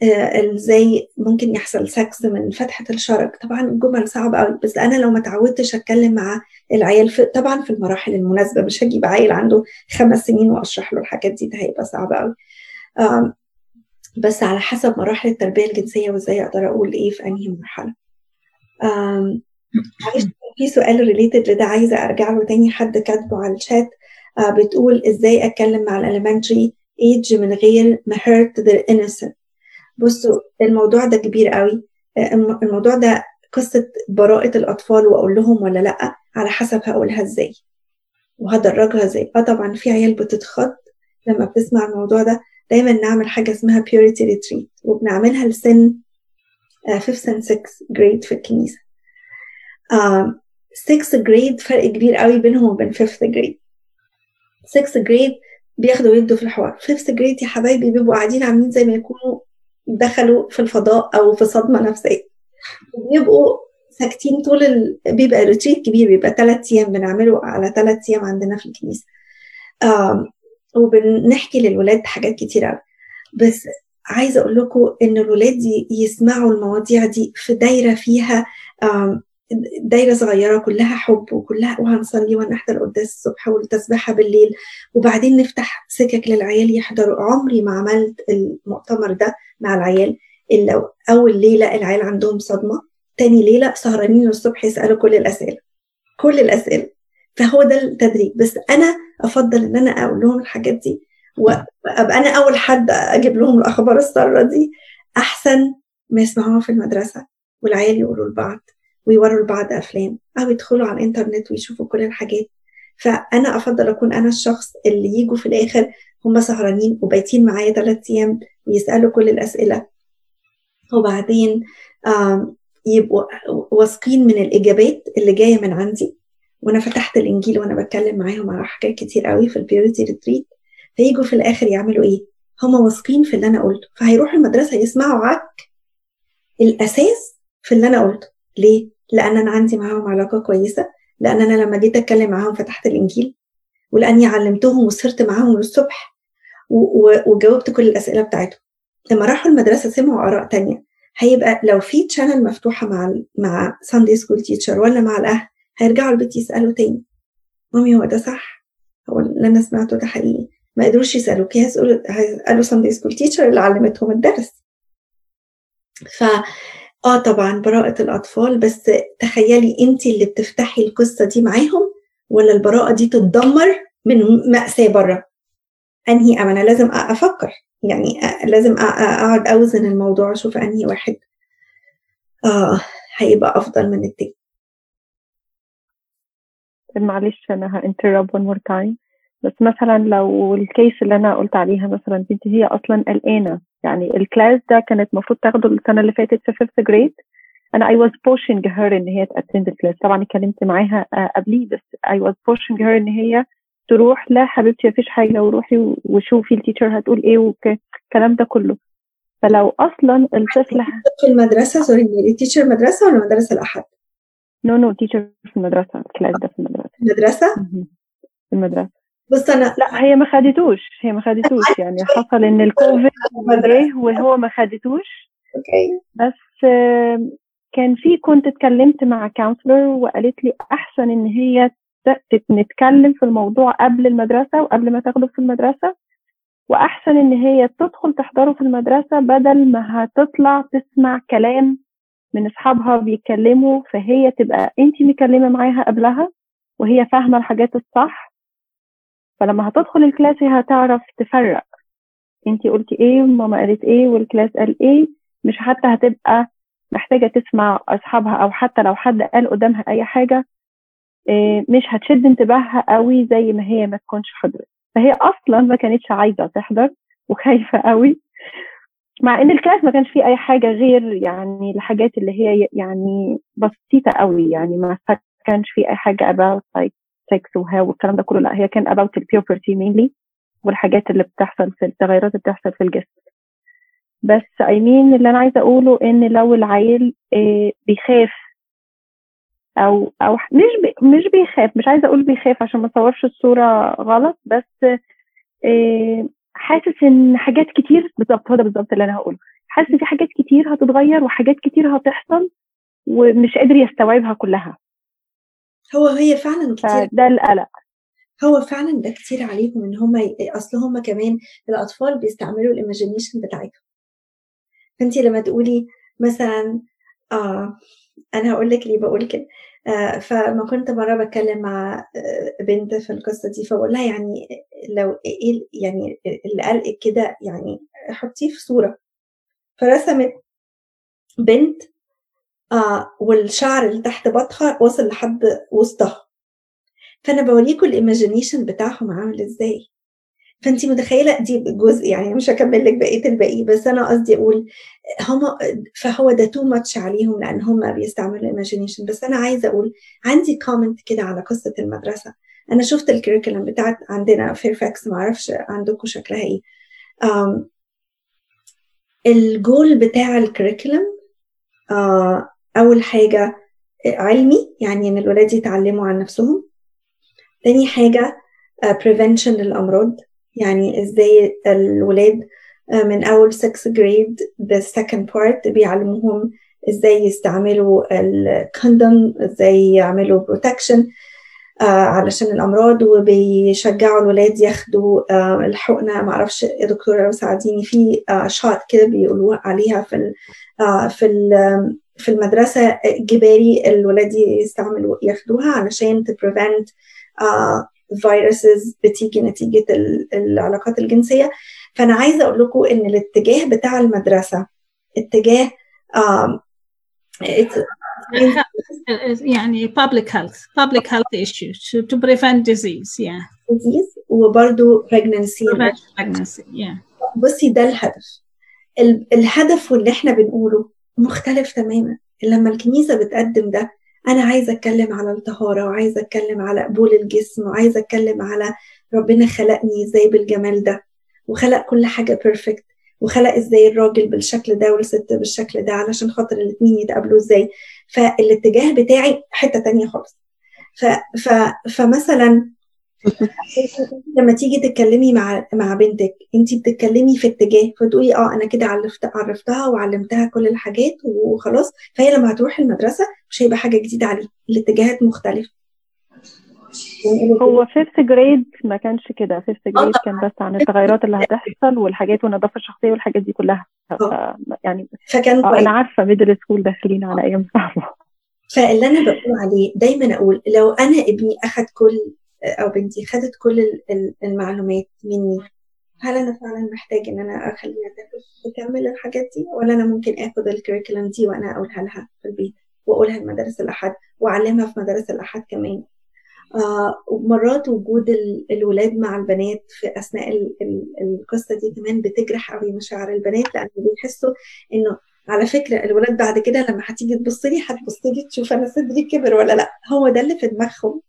إزاي ممكن يحصل سكس من فتحة الشرج طبعا الجمل صعبة قوي بس أنا لو ما تعودتش أتكلم مع العيال في طبعا في المراحل المناسبة مش هجيب عيل عنده خمس سنين وأشرح له الحاجات دي ده هيبقى صعب قوي بس على حسب مراحل التربية الجنسية وإزاي أقدر أقول إيه في أنهي معلش في سؤال related لده عايزة أرجع له تاني حد كاتبه على الشات آه، بتقول إزاي أتكلم مع ال elementary age من غير ما hurt their innocent. بصوا الموضوع ده كبير قوي. آه، الم- الموضوع ده قصة براءة الأطفال وأقول لهم ولا لأ على حسب هقولها إزاي وهدرجها إزاي. آه طبعا في عيال بتتخض لما بتسمع الموضوع ده. دايما نعمل حاجة اسمها purity retreat وبنعملها لسن آه، 5th and 6th grade في الكنيسة. آه 6th grade فرق كبير قوي بينهم وبين 5th grade. 6th grade بياخدوا ويدوا في الحوار. 5th grade يا حبايبي بيبقوا قاعدين عاملين زي ما يكونوا دخلوا في الفضاء أو في صدمة نفسية. بيبقوا ساكتين طول ال... بيبقى ريتريت كبير بيبقى ثلاث أيام بنعمله على ثلاث أيام عندنا في الكنيسة. آم، وبنحكي للولاد حاجات كتير قوي بس عايزة أقول لكم إن الولاد يسمعوا المواضيع دي في دايرة فيها دايرة صغيرة كلها حب وكلها وهنصلي ونحضر قداس الصبح والتسبيحة بالليل. وبعدين نفتح سكك للعيال يحضروا. عمري ما عملت المؤتمر ده مع العيال. إلا أول ليلة العيال عندهم صدمة تاني ليلة سهرانين الصبح يسألوا كل الأسئلة كل الأسئلة. فهو ده التدريب. بس أنا أفضل إن أنا أقول لهم الحاجات دي وابقى أنا أول حد أجيب لهم الأخبار السارة دي. أحسن ما يسمعوها في المدرسة والعيال يقولوا لبعض. ويوروا لبعض أفلام أو يدخلوا على الإنترنت ويشوفوا كل الحاجات. فأنا أفضل أكون أنا الشخص اللي يجوا في الآخر هم سهرانين وبايتين معايا ثلاث أيام ويسألوا كل الأسئلة. وبعدين يبقوا واثقين من الإجابات اللي جاية من عندي. وأنا فتحت الإنجيل وأنا بتكلم معاهم على حاجات كتير قوي في ال purity retreat. فيجوا في الآخر يعملوا إيه؟ هم واثقين في اللي أنا قلته. فهيروحوا المدرسة يسمعوا عك الأساس في اللي أنا قلته. ليه؟ لأن أنا عندي معاهم علاقة كويسة لأن أنا لما جيت أتكلم معاهم فتحت الإنجيل ولأني علمتهم وسهرت معاهم للصبح وجاوبت كل الأسئلة بتاعتهم. لما راحوا المدرسة سمعوا آراء تانية. هيبقى لو في channel مفتوحة مع مع Sunday school teacher ولا مع الأهل هيرجعوا البيت يسألوا تاني. mommy هو ده صح؟ هو اللي أنا سمعته ده حقيقي. ما قدروش يسالوك هيسالوا هيسألوا Sunday school teacher اللي علمتهم الدرس. ف آه طبعا براءة الأطفال بس تخيلي انت اللي بتفتحي القصة دي معاهم ولا البراءة دي تتدمر من مأساة بره أنهي أم أنا لازم أ- أفكر. يعني لازم أ- أ- أقعد أوزن الموضوع أشوف أنهي واحد آه هيبقى أفضل من التاني. معلش أنا ه interrupt one more time. بس مثلا لو ال case اللي أنا قلت عليها مثلا بنتي هي أصلا قلقانه يعني ال class ده كانت المفروض تاخده السنة اللي فاتت في fifth grade. أنا I was pushing her إن هي ت attend ال class طبعا اتكلمت معاها آه، قبليه بس I was pushing her إن هي تروح لا حبيبتي مفيش حاجة وروحي وشوفي ال teacher هتقول إيه والكلام ده كله. فلو أصلا الطفل في المدرسة؟ sorry teacher مدرسة ولا مدرسة الأحد؟ no no teacher في المدرسة ال class ده في المدرسة. المدرسة؟ في المدرسة. بص أنا لا هي ما خدتوش هي ما خدتوش. يعني حصل إن الكوفيد جه وهو ما خدتوش. okay. بس كان في كنت اتكلمت مع counselor وقالت لي أحسن إن هي نتكلم في الموضوع قبل المدرسة وقبل ما تاخده في المدرسة. وأحسن إن هي تدخل تحضره في المدرسة بدل ما هتطلع تسمع كلام من أصحابها بيتكلموا فهي تبقى انت مكلمه معاها قبلها وهي فاهمة الحاجات الصح. فلما هتدخل ال class هتعرف تفرق. انت قلتي إيه وماما قالت إيه وال class قال إيه مش حتى هتبقى محتاجة تسمع أصحابها أو حتى لو حد قال قدامها أي حاجة إيه، مش هتشد انتباهها قوي زي ما هي ما تكونش حضرت. فهي أصلا ما كانتش عايزة تحضر وخايفة قوي مع إن ال class ما كانش فيه أي حاجة غير يعني الحاجات اللي هي يعني بسيطة قوي يعني ما كانش فيه أي حاجة about like sex وها والكلام ده كله. لا هي كان the puberty mainly والحاجات اللي بتحصل في التغيرات اللي بتحصل في الجسم. بس I mean اللي أنا عايزة أقوله إن لو العيل آه، بيخاف أو أو مش مش بيخاف مش عايزة أقول بيخاف عشان ما أصورش الصورة غلط بس آه، حاسس إن حاجات كتير بالظبط هو ده بالظبط اللي أنا هقوله. حاسس إن في حاجات كتير هتتغير وحاجات كتير هتحصل ومش قادر يستوعبها كلها. هو هي فعلا كتير فده القلق. هو فعلا ده كتير عليهم إن هم ي... أصل هم كمان الأطفال بيستعملوا الايماجينيشن بتاعتهم. فانت لما تقولي مثلا آه أنا هقول لك ليه بقول كده. آه فما كنت مرة بتكلم مع آه بنت في القصة دي فبقول لها يعني لو إيه يعني اللي قلقك كده يعني حطيه في صورة. فرسمت بنت آه والشعر اللي تحت بطها وصل لحد وسطها. فأنا بوريكم ال imagination بتاعهم عامل إزاي. فانت متخيلة دي جزء يعني مش هكمل لك بقية الباقي بس أنا قصدي أقول هم فهو ده too much عليهم لأن هم بيستعملوا ال imagination بس أنا عايزة أقول عندي comment كده على قصة المدرسة. أنا شفت ال curriculum بتاعت عندنا Fairfax ما أعرفش عندكم شكلها إيه. الجول بتاع الكريكولم أول حاجة علمي يعني إن الولاد يتعلموا عن نفسهم. تاني حاجة uh, prevention للأمراض. يعني إزاي الولاد uh, من أول 6 grade the second part بيعلموهم إزاي يستعملوا الكوندوم إزاي يعملوا protection uh, علشان الأمراض. وبيشجعوا الولاد ياخدوا الحقنة. معرفش يا دكتورة لو ساعديني في شات كده بيقولوا عليها في ال uh, في ال في المدرسة جباري الولاد يستعملوا ياخدوها علشان prevent فيروسز بتيجي نتيجة العلاقات الجنسية. فأنا عايزة أقول لكم إن الاتجاه بتاع المدرسة اتجاه يعني public health public health issues to, to prevent disease yeah. Disease وبرضه pregnancy. Pregnancy yeah. بصي ده الهدف. الهدف واللي إحنا بنقوله مختلف تماما. لما الكنيسة بتقدم ده أنا عايزة أتكلم على الطهارة وعايزة أتكلم على قبول الجسم وعايزة أتكلم على ربنا خلقني إزاي بالجمال ده وخلق كل حاجة بيرفكت وخلق إزاي الراجل بالشكل ده والست بالشكل ده علشان خاطر الاتنين يتقابلوا إزاي. فالاتجاه بتاعي حتة تانية خالص. ف ف فمثلا لما تيجي تتكلمي مع مع بنتك انت بتتكلمي في اتجاه فتقولي آه أنا كده عرفت عرفتها وعلمتها كل الحاجات وخلاص فهي لما هتروح المدرسة مش هيبقى حاجة جديدة عليها الاتجاهات مختلفة. هو fifth grade ما كانش كده fifth grade كان بس عن التغيرات اللي هتحصل والحاجات والنظافة الشخصية والحاجات دي كلها. ف... يعني فكان آه أنا عارفة middle school داخلين على أيام صعبة. فاللي أنا بقول عليه دايما أقول لو أنا ابني أخد كل أو بنتي خدت كل المعلومات مني. هل أنا فعلا محتاج إن أنا أخليها تكمل الحاجات دي ولا أنا ممكن آخد ال curriculum دي وأنا أقولها لها في البيت وأقولها لمدارس الأحد وأعلمها في مدارس الأحد كمان؟ آه ومرات وجود الولاد مع البنات في أثناء ال ال القصة دي كمان بتجرح قوي مشاعر البنات لأن بيحسوا إنه على فكرة الولاد بعد كده لما هتيجي تبص لي هتبص لي تشوف أنا صدري كبر ولا لأ. هو ده اللي في دماغهم.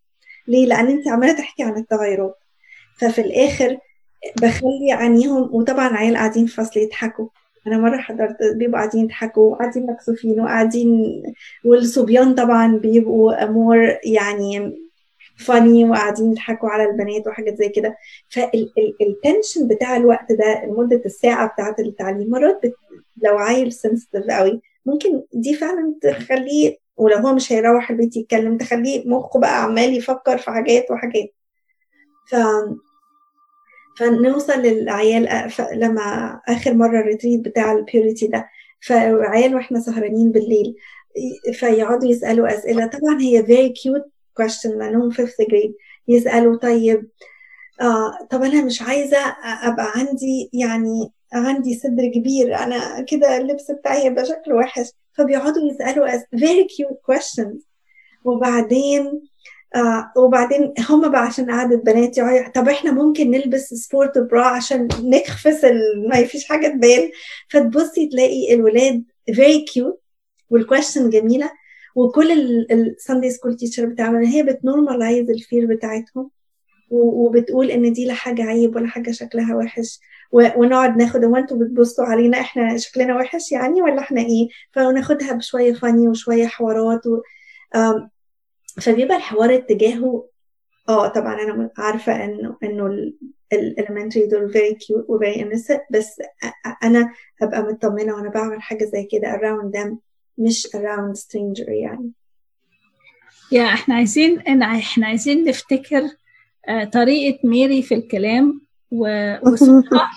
ليه؟ لأن أنت عمالة تحكي عن التغيرات. ففي الآخر بخلي عينيهم وطبعا عيال قاعدين في فصل يضحكوا. أنا مرة حضرت بيبقوا قاعدين يضحكوا وقاعدين مكسوفين وقاعدين والصبيان طبعا بيبقوا أمور يعني فاني وقاعدين يضحكوا على البنات وحاجات زي كده. فالتنشن بتاع الوقت ده لمدة الساعة بتاعة التعليم مرات بت... لو عيل sensitive قوي ممكن دي فعلا تخليه ولو هو مش هيروح البيت يتكلم تخليه مخه بقى عمال يفكر في حاجات وحاجات. ف فنوصل للعيال. لما آخر مرة ال retreat بتاع ال purity ده فعيال وإحنا سهرانين بالليل فيقعدوا يسألوا أسئلة. طبعا هي very cute question لانهم fifth grade. يسألوا طيب آه طب أنا مش عايزة أبقى عندي يعني عندي صدر كبير أنا كده اللبس بتاعي يبقى شكله وحش. فبيقعدوا يسألوا very cute questions. وبعدين آه وبعدين هم بقى عشان قعدة بنات طب إحنا ممكن نلبس sport bra عشان نخفس. ما فيش حاجة تبان. فتبصي تلاقي الولاد very cute وال question جميلة. وكل ال Sunday school teacher بتعمل هي بت normalize ال fear بتاعتهم. وبتقول إن دي لا حاجة عيب ولا حاجة شكلها وحش. ونقعد ناخد هو أنتوا بتبصوا علينا إحنا شكلنا وحش يعني ولا إحنا إيه فناخدها بشوية فاني وشوية حوارات و... فبيبقى الحوار اتجاهه آه طبعا أنا عارفة انه إنه الاليمنتري دول very cute و very innocent بس أنا هبقى مطمنة وأنا بعمل حاجة زي كده around them مش around stranger يعني يا إحنا عايزين إحنا عايزين نفتكر آه، طريقة ميري في الكلام. وصوتها.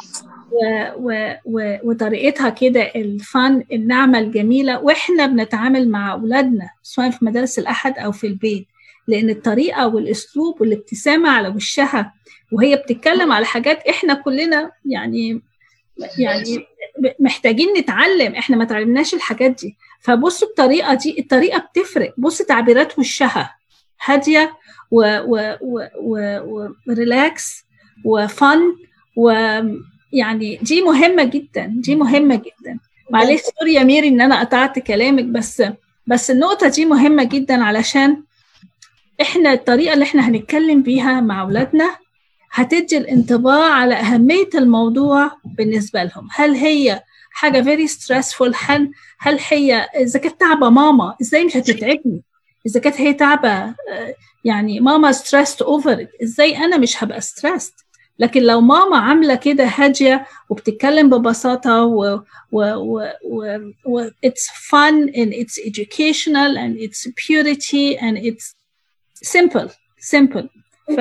وطريقتها كده الفن النعمة الجميلة وإحنا بنتعامل مع أولادنا سواء في مدارس الأحد أو في البيت. لأن الطريقة والأسلوب والابتسامة على وشها وهي بتتكلم على حاجات إحنا كلنا يعني يعني محتاجين نتعلم. إحنا ما تعلمناش الحاجات دي. فبصوا الطريقة دي الطريقة بتفرق. بص تعبيرات وشها. هادية و relaxed و fun ويعني دي مهمة جدا دي مهمة جدا. معلش sorry يا ميري إن أنا قطعت كلامك بس بس النقطة دي مهمة جدا علشان إحنا الطريقة اللي إحنا هنتكلم بيها مع أولادنا هتدي الانطباع على أهمية الموضوع بالنسبة لهم. هل هي حاجة very stressful هل هل هي إذا كانت تعبة ماما إزاي مش هتتعبني؟ إذا كانت هي تعبة آه، يعني ماما over it إزاي أنا مش هبقى stressed لكن لو ماما عاملة كده هادية وبتتكلم ببساطة و, و, و, و, و it's fun and it's educational and it's purity and it's simple simple ف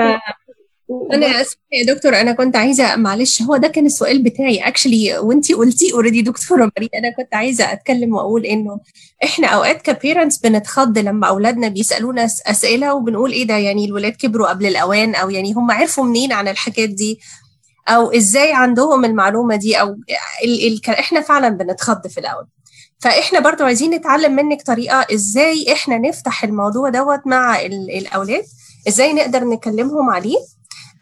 أنا اسفه يا دكتور أنا كنت عايزة معلش هو ده كان السؤال بتاعي. actually وأنتي قلتيه already دكتورة ماري أنا كنت عايزة أتكلم وأقول إنه إحنا أوقات ك parents بنتخض لما أولادنا بيسألونا أسئلة وبنقول إيه ده؟ يعني الولاد كبروا قبل الأوان أو يعني هم عرفوا منين عن الحاجات دي؟ أو إزاي عندهم المعلومة دي؟ أو ال ال إحنا فعلا بنتخض في الأول. فإحنا برضو عايزين نتعلم منك طريقة إزاي إحنا نفتح الموضوع دوت مع ال- الأولاد إزاي نقدر نكلمهم عليه.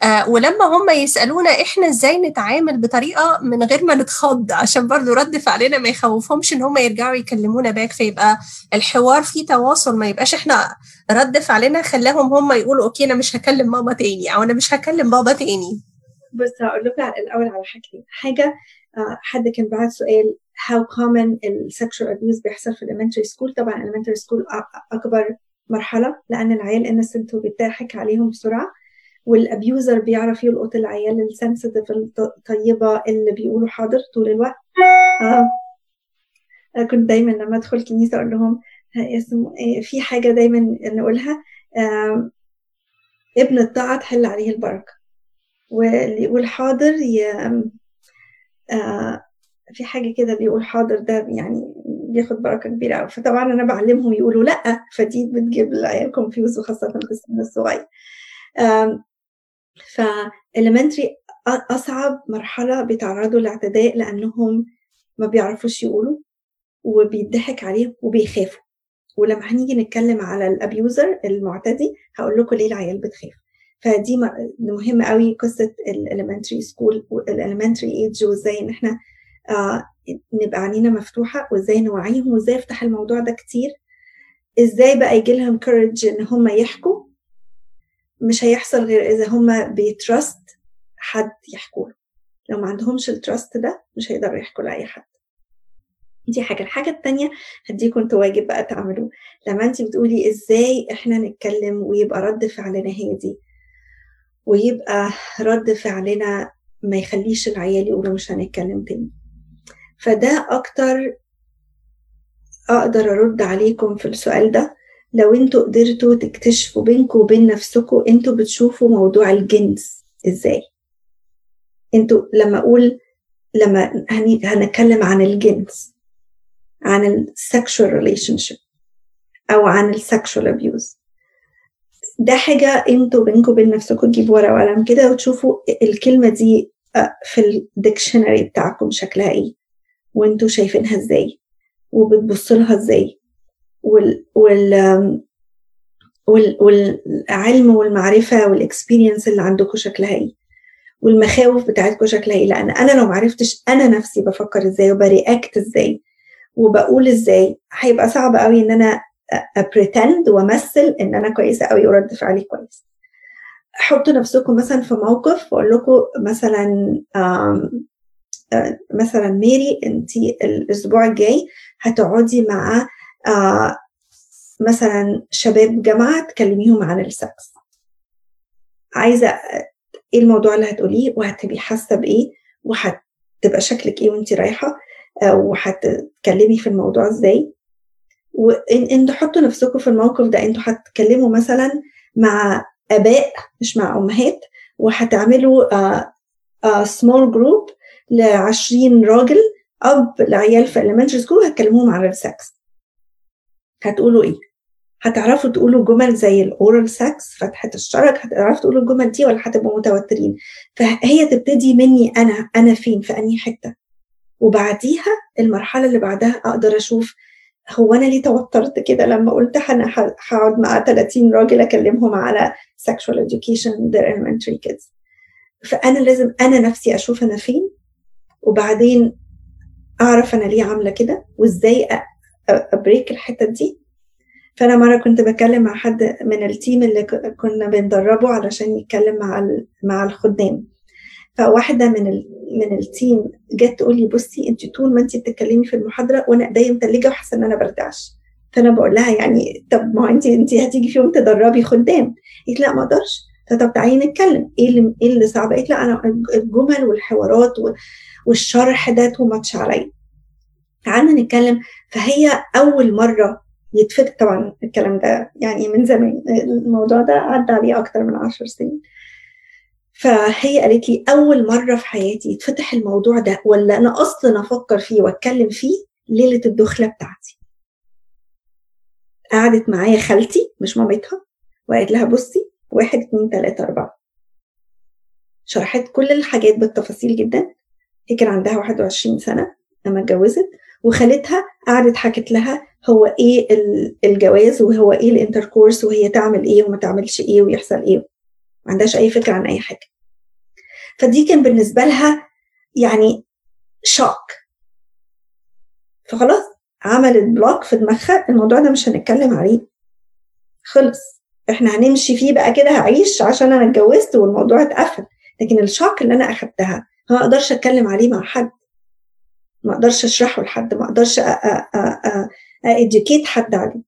آه ولما هم يسألونا إحنا إزاي نتعامل بطريقة من غير ما نتخض عشان برضو رد فعلنا ما يخوفهمش إن هم يرجعوا يكلمونا back فيبقى الحوار فيه تواصل ما يبقاش إحنا رد فعلنا خلاهم هم يقولوا okay أنا مش هكلم ماما تاني أو أنا مش هكلم بابا تاني. بص هقول لكم الأول على حاجتين حاجة آه، حد كان بعت سؤال how common ال sexual abuse بيحصل في elementary school طبعا school أ- أكبر مرحلة لأن العيال innocent وبيضحك عليهم بسرعة. وال abuser بيعرف يلقط العيال ال sensitive الطيبة اللي بيقولوا حاضر طول الوقت. آه. أنا كنت دايما لما أدخل كنيسة أقول لهم إيه، في حاجة دايما نقولها آه، ابن الطاعة تحل عليه البركة. واللي يقول حاضر ي... آه في حاجة كده اللي يقول حاضر ده يعني بياخد بركة كبيرة أوي. فطبعا أنا بعلمهم يقولوا لأ فدي بتجيب العيال كونفيوز وخاصة في السن الصغير. آم، ف elementary أ- أصعب مرحلة بيتعرضوا لاعتداء لأنهم ما بيعرفوش يقولوا وبيضحك عليهم وبيخافوا. ولما هنيجي نتكلم على ال abuser المعتدي هقول لكم ليه العيال بتخاف. فدي مهمة قوي قصة ال elementary school وال elementary age وإزاي إن إحنا آه نبقى عينينا مفتوحة وإزاي نوعيهم وإزاي افتح الموضوع ده كتير. إزاي بقى يجي لهم courage إن هم يحكوا. مش هيحصل غير إذا هم بي trust حد يحكوا له لو ما عندهمش ال trust ده مش هيقدروا يحكوا لأي حد. دي حاجة. الحاجة التانية هديكم أنتوا واجب بقى تعملوه. لما انت بتقولي إزاي إحنا نتكلم ويبقى رد فعلنا هادي ويبقى رد فعلنا ما يخليش العيال يقولوا مش هنتكلم تاني. فده أكتر أقدر أرد عليكم في السؤال ده. لو أنتوا قدرتوا تكتشفوا بينكم وبين نفسكم أنتوا بتشوفوا موضوع الجنس إزاي. أنتوا لما أقول لما هنتكلم عن الجنس عن ال sexual relationship أو عن ال sexual abuse. ده حاجة أنتوا بينكم وبين نفسكم تجيبوا ورقة وقلم كده وتشوفوا الكلمة دي آه، في الديكشنري بتاعكم شكلها إيه وانتوا شايفينها إزاي وبتبصوا لها إزاي. وال, وال آم، والعلم والمعرفة وال experience اللي عندكم شكلها إيه. والمخاوف بتاعتكم شكلها إيه. لأن أنا لو معرفتش أنا نفسي بفكر إزاي وب react إزاي وبقول إزاي هيبقى صعب قوي إن أنا ابريتند وأمثل إن أنا كويسة قوي ورد فعلي كويس. حطوا نفسكم مثلا في موقف واقول لكم مثلا مثلا ميري انت الأسبوع الجاي هتقعدي مع مثلا شباب جامعة تكلميهم عن السكس عايزة إيه الموضوع اللي هتقوليه وهتبقي حاسة بإيه وهتبقى شكلك إيه وانت رايحة وهتتكلمي في الموضوع إزاي. وان إن تحطوا نفسكم في الموقف ده إنتوا هتتكلموا مثلا مع آباء مش مع أمهات وهتعملوا small group ل 20 راجل أب لعيال في elementary school هتكلموهم عن السكس هتقولوا إيه؟ هتعرفوا تقولوا جمل زي ال oral sex فتحة الشرج هتعرفوا تقولوا الجمل دي ولا هتبقوا متوترين؟ فهي تبتدي مني أنا أنا فين؟ في أنهي حتة؟ وبعديها المرحلة اللي بعدها أقدر أشوف هو أنا ليه توترت كده لما قلت أنا هقعد مع 30 راجل أكلمهم على sexual education their elementary kids. فأنا لازم أنا نفسي أشوف أنا فين وبعدين أعرف أنا ليه عاملة كده وإزاي a-break الحتة دي. فأنا مرة كنت بكلم مع حد من ال team اللي كنا بندربه علشان يتكلم مع مع الخدام. فواحدة من ال من ال team جت تقول لي بصي انت طول ما انت بتتكلمي في المحاضرة وأنا ايديا متلجه وحاسة إن أنا برتعش فأنا بقول لها يعني طب ما انت انت هتيجي في يوم تدربي خدام. قالت لا ما أقدرش. طب تعالي نتكلم. إيه اللي إيه اللي صعب؟ قالت لا أنا الجمل والحوارات والشرح ده تو ماتش عليا. قعدنا نتكلم فهي أول مرة يتفتح طبعا الكلام ده يعني من زمان الموضوع ده عدى عليه أكتر من عشر سنين. فهي قالت لي أول مرة في حياتي يتفتح الموضوع ده ولا أنا أصلا أفكر فيه وأتكلم فيه ليلة الدخلة بتاعتي. قعدت معايا خالتي مش مامتها وقالت لها بصي واحد اتنين تلاتة أربعة. شرحت كل الحاجات بالتفاصيل جدا. هي كان عندها 21 سنة لما اتجوزت. وخالتها قعدت حكت لها هو إيه الجواز وهو إيه الانتركورس وهي تعمل إيه وما تعملش إيه ويحصل إيه. ما عندهاش أي فكرة عن أي حاجة. فدي كان بالنسبة لها يعني شوك. فخلاص عملت block في دماغها الموضوع ده مش هنتكلم عليه. خلص. إحنا هنمشي فيه بقى كده هعيش عشان أنا اتجوزت والموضوع اتقفل. لكن ال shock اللي أنا أخدتها ما أقدرش أتكلم عليه مع حد. ما أقدرش أشرحه لحد ما أقدرش educate حد عليه.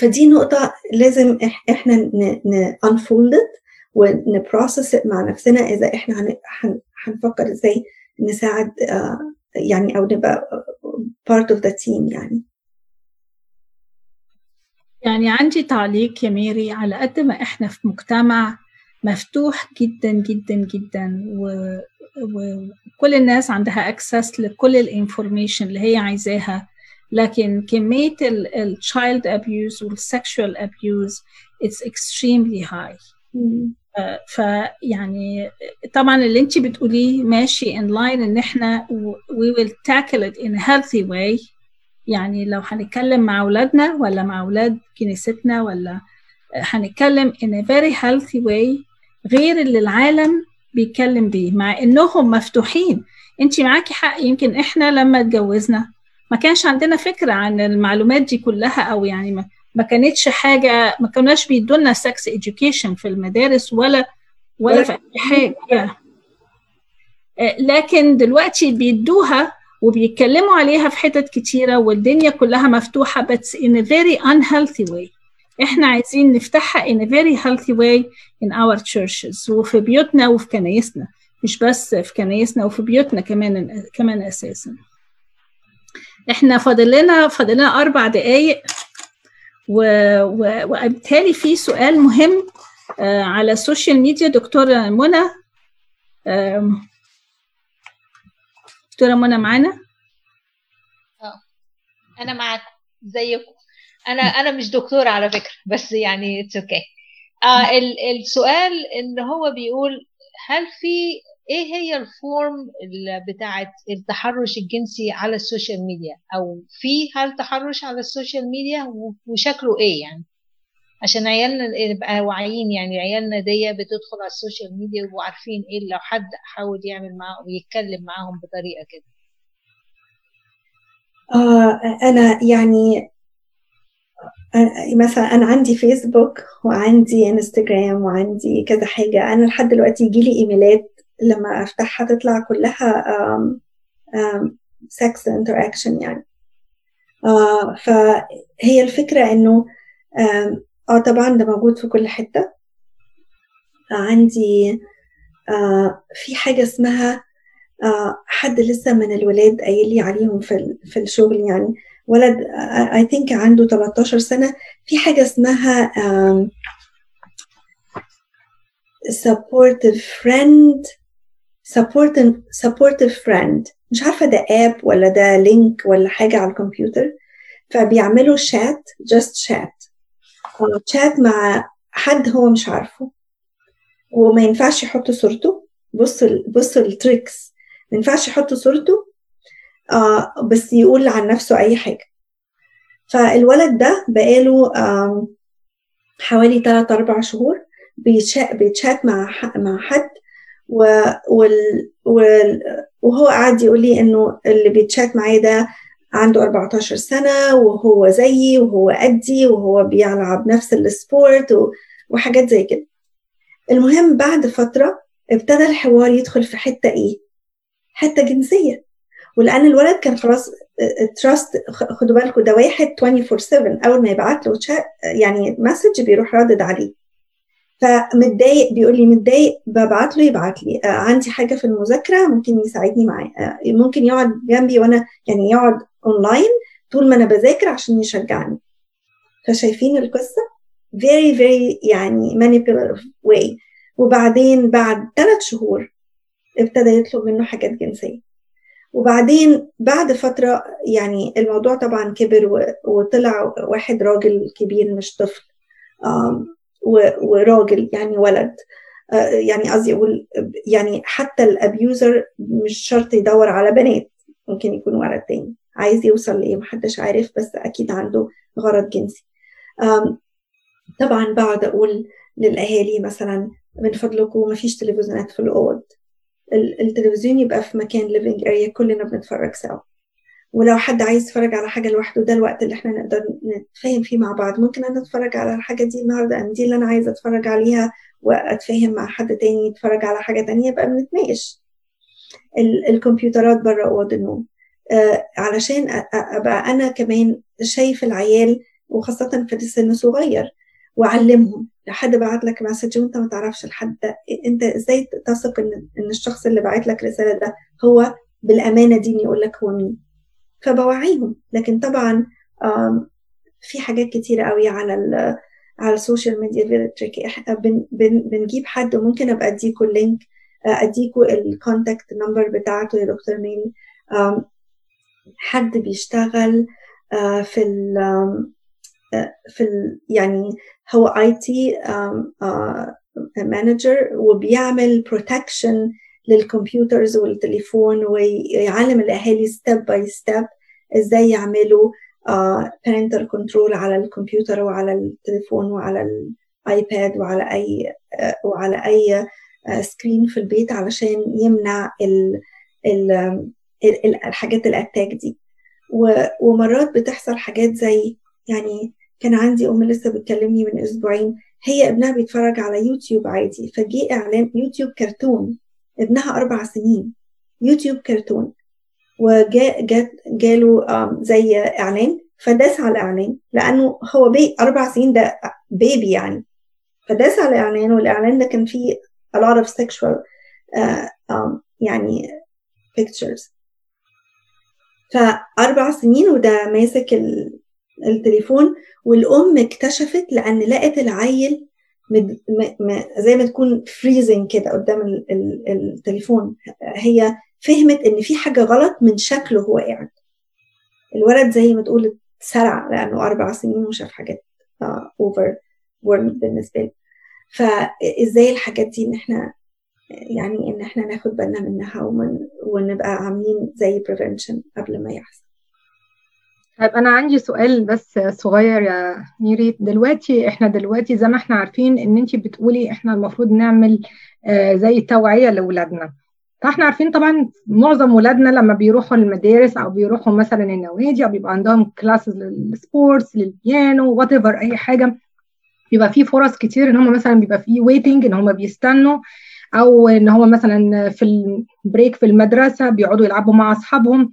فدي نقطة لازم إحنا ن unfold ون process مع نفسنا إذا إحنا هنفكر إزاي نساعد يعني أو نبقى part of the team يعني. يعني عندي تعليق يا ميري على قد ما إحنا في مجتمع مفتوح جدا جدا جدا و... وكل الناس عندها access لكل ال information اللي هي عايزاها. لكن كمية ال child abuse وال sexual abuse it's extremely high. فيعني طبعا اللي انت بتقوليه ماشي in line إن إحنا we will tackle it in a healthy way. يعني لو هنتكلم مع أولادنا ولا مع أولاد كنيستنا ولا هنتكلم in a very healthy way. غير اللي العالم بيتكلم بيه مع إنهم مفتوحين. انت معاكي حق يمكن إحنا لما اتجوزنا ما كانش عندنا فكرة عن المعلومات دي كلها أو يعني ما, ما كانتش حاجة ما كناش بيدونا سكس education في المدارس ولا ولا في أي حاجة. لكن دلوقتي بيدوها وبيتكلموا عليها في حتت كتيرة والدنيا كلها مفتوحة بس in a very unhealthy way. إحنا عايزين نفتحها in a very healthy way in our churches وفي بيوتنا وفي كنايسنا مش بس في كنايسنا وفي بيوتنا كمان كمان أساسا. إحنا فاضل لنا فاضل لنا أربع دقائق وبالتالي في سؤال مهم آه على ال social media دكتورة منى دكتورة منى معانا؟ آه أنا معاكم زيكم. أنا أنا مش دكتوره على فكرة بس يعني it's okay okay. آه السؤال إن هو بيقول هل في إيه هي ال form بتاعه التحرش الجنسي على ال social media؟ أو في هل تحرش على ال social media؟ وشكله إيه يعني؟ عشان عيالنا نبقى واعيين يعني عيالنا دي بتدخل على ال social media ويبقوا عارفين إيه لو حد حاول يعمل معاهم ويتكلم معاهم بطريقة كده. آه أنا يعني مثلا أنا عندي فيسبوك وعندي انستجرام وعندي كذا حاجة. أنا لحد دلوقتي يجيلي إيميلات لما أفتحها تطلع كلها sex interaction يعني. آه فهي الفكرة إنه آم، آه طبعا ده موجود في كل حتة. عندي آه في حاجة اسمها آه حد لسه من الولاد قايل لي عليهم في في الشغل يعني. ولد I think عنده 13 سنة. في حاجة اسمها supportive friend supportive supportive friend. مش عارفة ده app ولا ده link ولا حاجة على الكمبيوتر. فبيعملوا chat just chat chat مع حد هو مش عارفه. وما ينفعش يحط صورته. بصوا بصوا ال tricks ما ينفعش يحط صورته. آه بس يقول عن نفسه أي حاجة. فالولد ده بقاله آم، حوالي 3 4 شهور بيتشات, مع مع حد و وال وال وهو قاعد يقول لي إنه اللي بيتشات معايا ده عنده 14 سنة وهو زيي وهو قدي وهو بيلعب نفس ال sport و- وحاجات زي كده. المهم بعد فترة ابتدى الحوار يدخل في حتة إيه؟ حتة جنسية. ولأن الولد كان خلاص trust خدوا بالكم ده واحد 24/7 أول ما يبعت له يعني message بيروح رادد عليه. فمتضايق بيقول لي متضايق ببعت له يبعت لي. آه عندي حاجة في المذاكرة ممكن يساعدني معاه آه ممكن يقعد جنبي وأنا يعني يقعد أونلاين طول ما أنا بذاكر عشان يشجعني. فشايفين القصة؟ Very very يعني manipulative way. وبعدين بعد ثلاث شهور ابتدى يطلب منه حاجات جنسية. وبعدين بعد فترة يعني الموضوع طبعا كبر وطلع واحد راجل كبير مش طفل وراجل يعني ولد آه، يعني قصدي أقول يعني حتى الأبيوزر مش شرط يدور على بنات ممكن يكون ولد تاني عايز يوصل لإيه؟ محدش عارف بس أكيد عنده غرض جنسي. طبعا بقعد أقول للأهالي مثلا من فضلكم مفيش تلفزيونات في الأوض. ال- التلفزيون يبقى في مكان living area كلنا بنتفرج سوا. ولو حد عايز يتفرج على حاجة لوحده ده الوقت اللي إحنا نقدر نتفاهم فيه مع بعض. ممكن أنا أتفرج على الحاجة دي النهاردة أنا دي اللي أنا عايزة أتفرج عليها وأتفاهم مع حد تاني يتفرج على حاجة تانية يبقى بنتناقش. ال- الكمبيوترات بره أوض النوم. آه علشان أبقى أنا كمان شايف العيال وخاصة في السن صغير وأعلمهم لو حد بعت لك مسج وأنت ما تعرفش الحد ده أنت إزاي تثق إن إن الشخص اللي بعت لك رسالة ده هو بالأمانة دي يقول لك هو مين؟ فبوعيهم. لكن طبعا في حاجات كتيرة قوي على على ال social media tricky بن بن بنجيب حد وممكن أبقى أديكوا ال link آه، أديكوا ال contact number بتاعته يا دكتور ميري حد بيشتغل آه، في في ال يعني هو IT manager وبيعمل protection لل computers والتليفون ويعلم الأهالي step by step إزاي يعملوا parental control على الكمبيوتر وعلى التليفون وعلى الآيباد وعلى أي وعلى أي screen في البيت علشان يمنع ال ال ال- ال- الحاجات ال attack دي. ومرات بتحصل حاجات زي يعني كان عندي أم لسه بتكلمني من أسبوعين هي ابنها بيتفرج على يوتيوب عادي فجي إعلان يوتيوب كرتون ابنها أربع سنين يوتيوب كرتون وجاء جات جاله زي إعلان فداس على الإعلان لأنه هو baby أربع سنين ده baby يعني فداس على الإعلان والإعلان ده كان فيه a lot of sexual آه، آم، يعني pictures. فأربع سنين وده ماسك التليفون والأم اكتشفت لأن لقت العيل مد- م- م- زي ما تكون فريزنج كده قدام ال- ال- التليفون. هي فهمت إن في حاجة غلط من شكله هو قاعد. الولد زي ما تقول اتسرع لأنه أربع سنين وشاف حاجات أوفر بالنسبة له. فإزاي الحاجات دي إن إحنا يعني إن إحنا ناخد بالنا منها ومن ونبقى عاملين زي prevention قبل ما يحصل. طيب أنا عندي سؤال بس صغير يا ميري دلوقتي إحنا دلوقتي زي ما إحنا عارفين إن أنت بتقولي إحنا المفروض نعمل آه، زي توعية لأولادنا فإحنا عارفين طبعا معظم ولادنا لما بيروحوا المدارس أو بيروحوا مثلا النوادي أو بيبقى عندهم classes لل sports للبيانو whatever أي حاجة بيبقى في فرص كتير إن هم مثلا بيبقى في waiting إن هم بيستنوا أو إن هو مثلا في ال break في المدرسة بيقعدوا يلعبوا مع أصحابهم.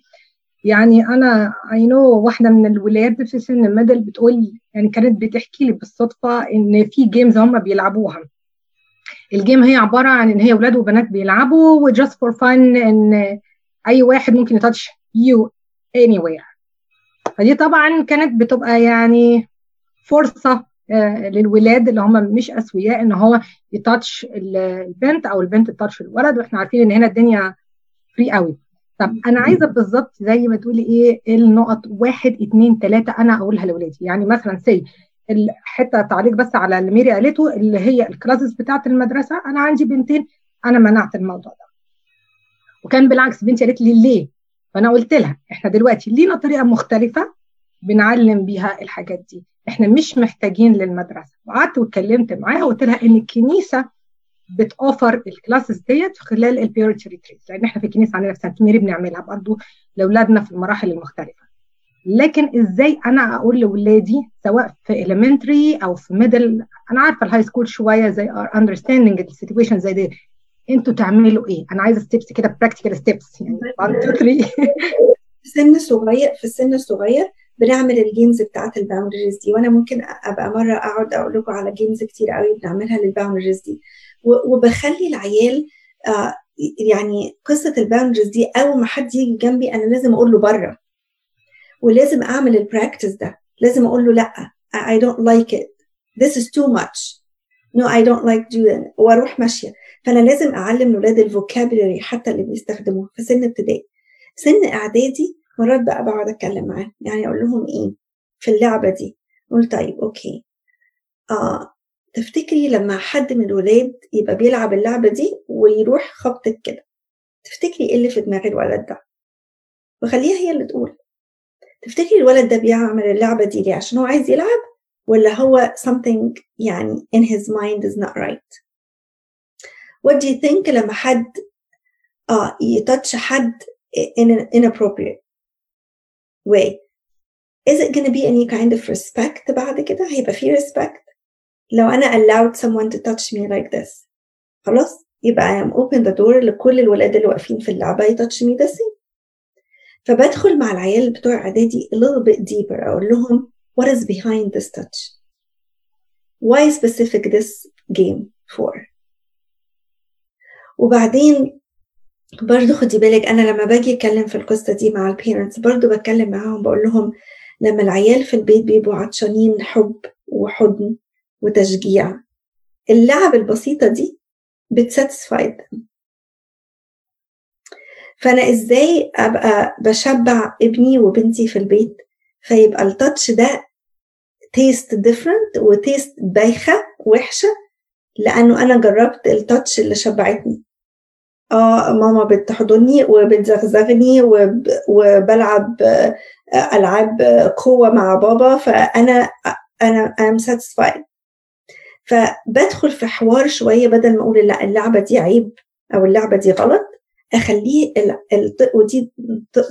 يعني أنا I know واحدة من الولاد في سن ال middle بتقول يعني كانت بتحكي لي بالصدفة إن في games هم بيلعبوها. ال game هي عبارة عن إن هي ولاد وبنات بيلعبوا و just for fun إن أي واحد ممكن ي touch you anywhere فدي طبعا كانت بتبقى يعني فرصة آه، للولاد اللي هم مش أسوياء إن هو ي touch البنت أو البنت ت touch الولد وإحنا عارفين إن هنا الدنيا free قوي. طب أنا عايزة بالظبط زي ما تقولي إيه النقط واحد اتنين تلاتة أنا أقولها لاولادي يعني مثلا سي الحته تعليق بس على اللي ميري قالته اللي هي ال classes بتاعت المدرسة أنا عندي بنتين أنا منعت الموضوع ده. وكان بالعكس بنتي قالت لي ليه؟ فأنا قلت لها إحنا دلوقتي لينا طريقة مختلفة بنعلم بيها الحاجات دي. إحنا مش محتاجين للمدرسة. وقعدت واتكلمت معاها وقلت لها إن الكنيسة بتوفر ال classes ديت خلال ال purity retreat لأن إحنا في الكنيسة عندنا في سانت ميري بنعملها برضه لأولادنا في المراحل المختلفة. لكن إزاي أنا أقول لاولادي سواء في elementary أو في middle أنا عارفة ال high school شوية زي are understanding ال situation زي دي. أنتوا تعملوا إيه؟ أنا عايزة steps كده practical steps يعني. 1 2 3 في سن صغير في السن الصغير بنعمل ال games بتاعت ال boundaries دي. وأنا ممكن أبقى مرة أقعد أقول لكم على games كتير قوي بنعملها لل boundaries دي. وبخلي العيال آه، يعني قصة ال boundaries دي أول ما حد يجي جنبي أنا لازم أقول له بره. ولازم أعمل ال practice ده. لازم أقول له لأ I don't like it. This is too much. No I don't like doing وأروح ماشية. فأنا لازم أعلم الاولاد ال vocabulary حتى اللي بيستخدموه في سن ابتدائي. سن إعدادي مرات بقى بقعد أتكلم معاهم. يعني أقول لهم إيه؟ في اللعبة دي. أقول طيب okay آه تفتكري لما حد من الولاد يبقى بيلعب اللعبة دي ويروح خبطك كده تفتكري إيه اللي في دماغ الولد ده؟ وخليها هي اللي تقول. تفتكري الولد ده بيعمل اللعبة دي ليه عشان هو عايز يلعب ولا هو something يعني in his mind is not right what do you think لما حد آه يتاتش حد in an inappropriate way is it gonna be any kind of respect بعد كده؟ هيبقى في respect لو أنا allowed someone to touch me like this. خلاص؟ يبقى I am open the door لكل الولاد اللي واقفين في اللعبة يتاتش me the same. فبدخل مع العيال بتوع إعدادي a little bit deeper أقول لهم what is behind this touch why specific this game for وبعدين برضو خدي بالك أنا لما باجي أتكلم في القصة دي مع البيرنتس برضو بتكلم معاهم بقول لهم لما العيال في البيت بيبقوا عطشانين حب وحضن وتشجيع. اللعب البسيطة دي بتساتسفاي فأنا إزاي أبقى بشبع ابني وبنتي في البيت؟ فيبقى ال touch ده taste different و taste بايخة وحشة لأنه أنا جربت ال touch اللي شبعتني. آه ماما بتحضني وبتزغزغني وب... وبلعب آه، ألعاب قوة مع بابا فأنا أنا I'm satisfied. فبدخل في حوار شوية بدل ما أقول لا اللعبة دي عيب أو اللعبة دي غلط أخليه. ودي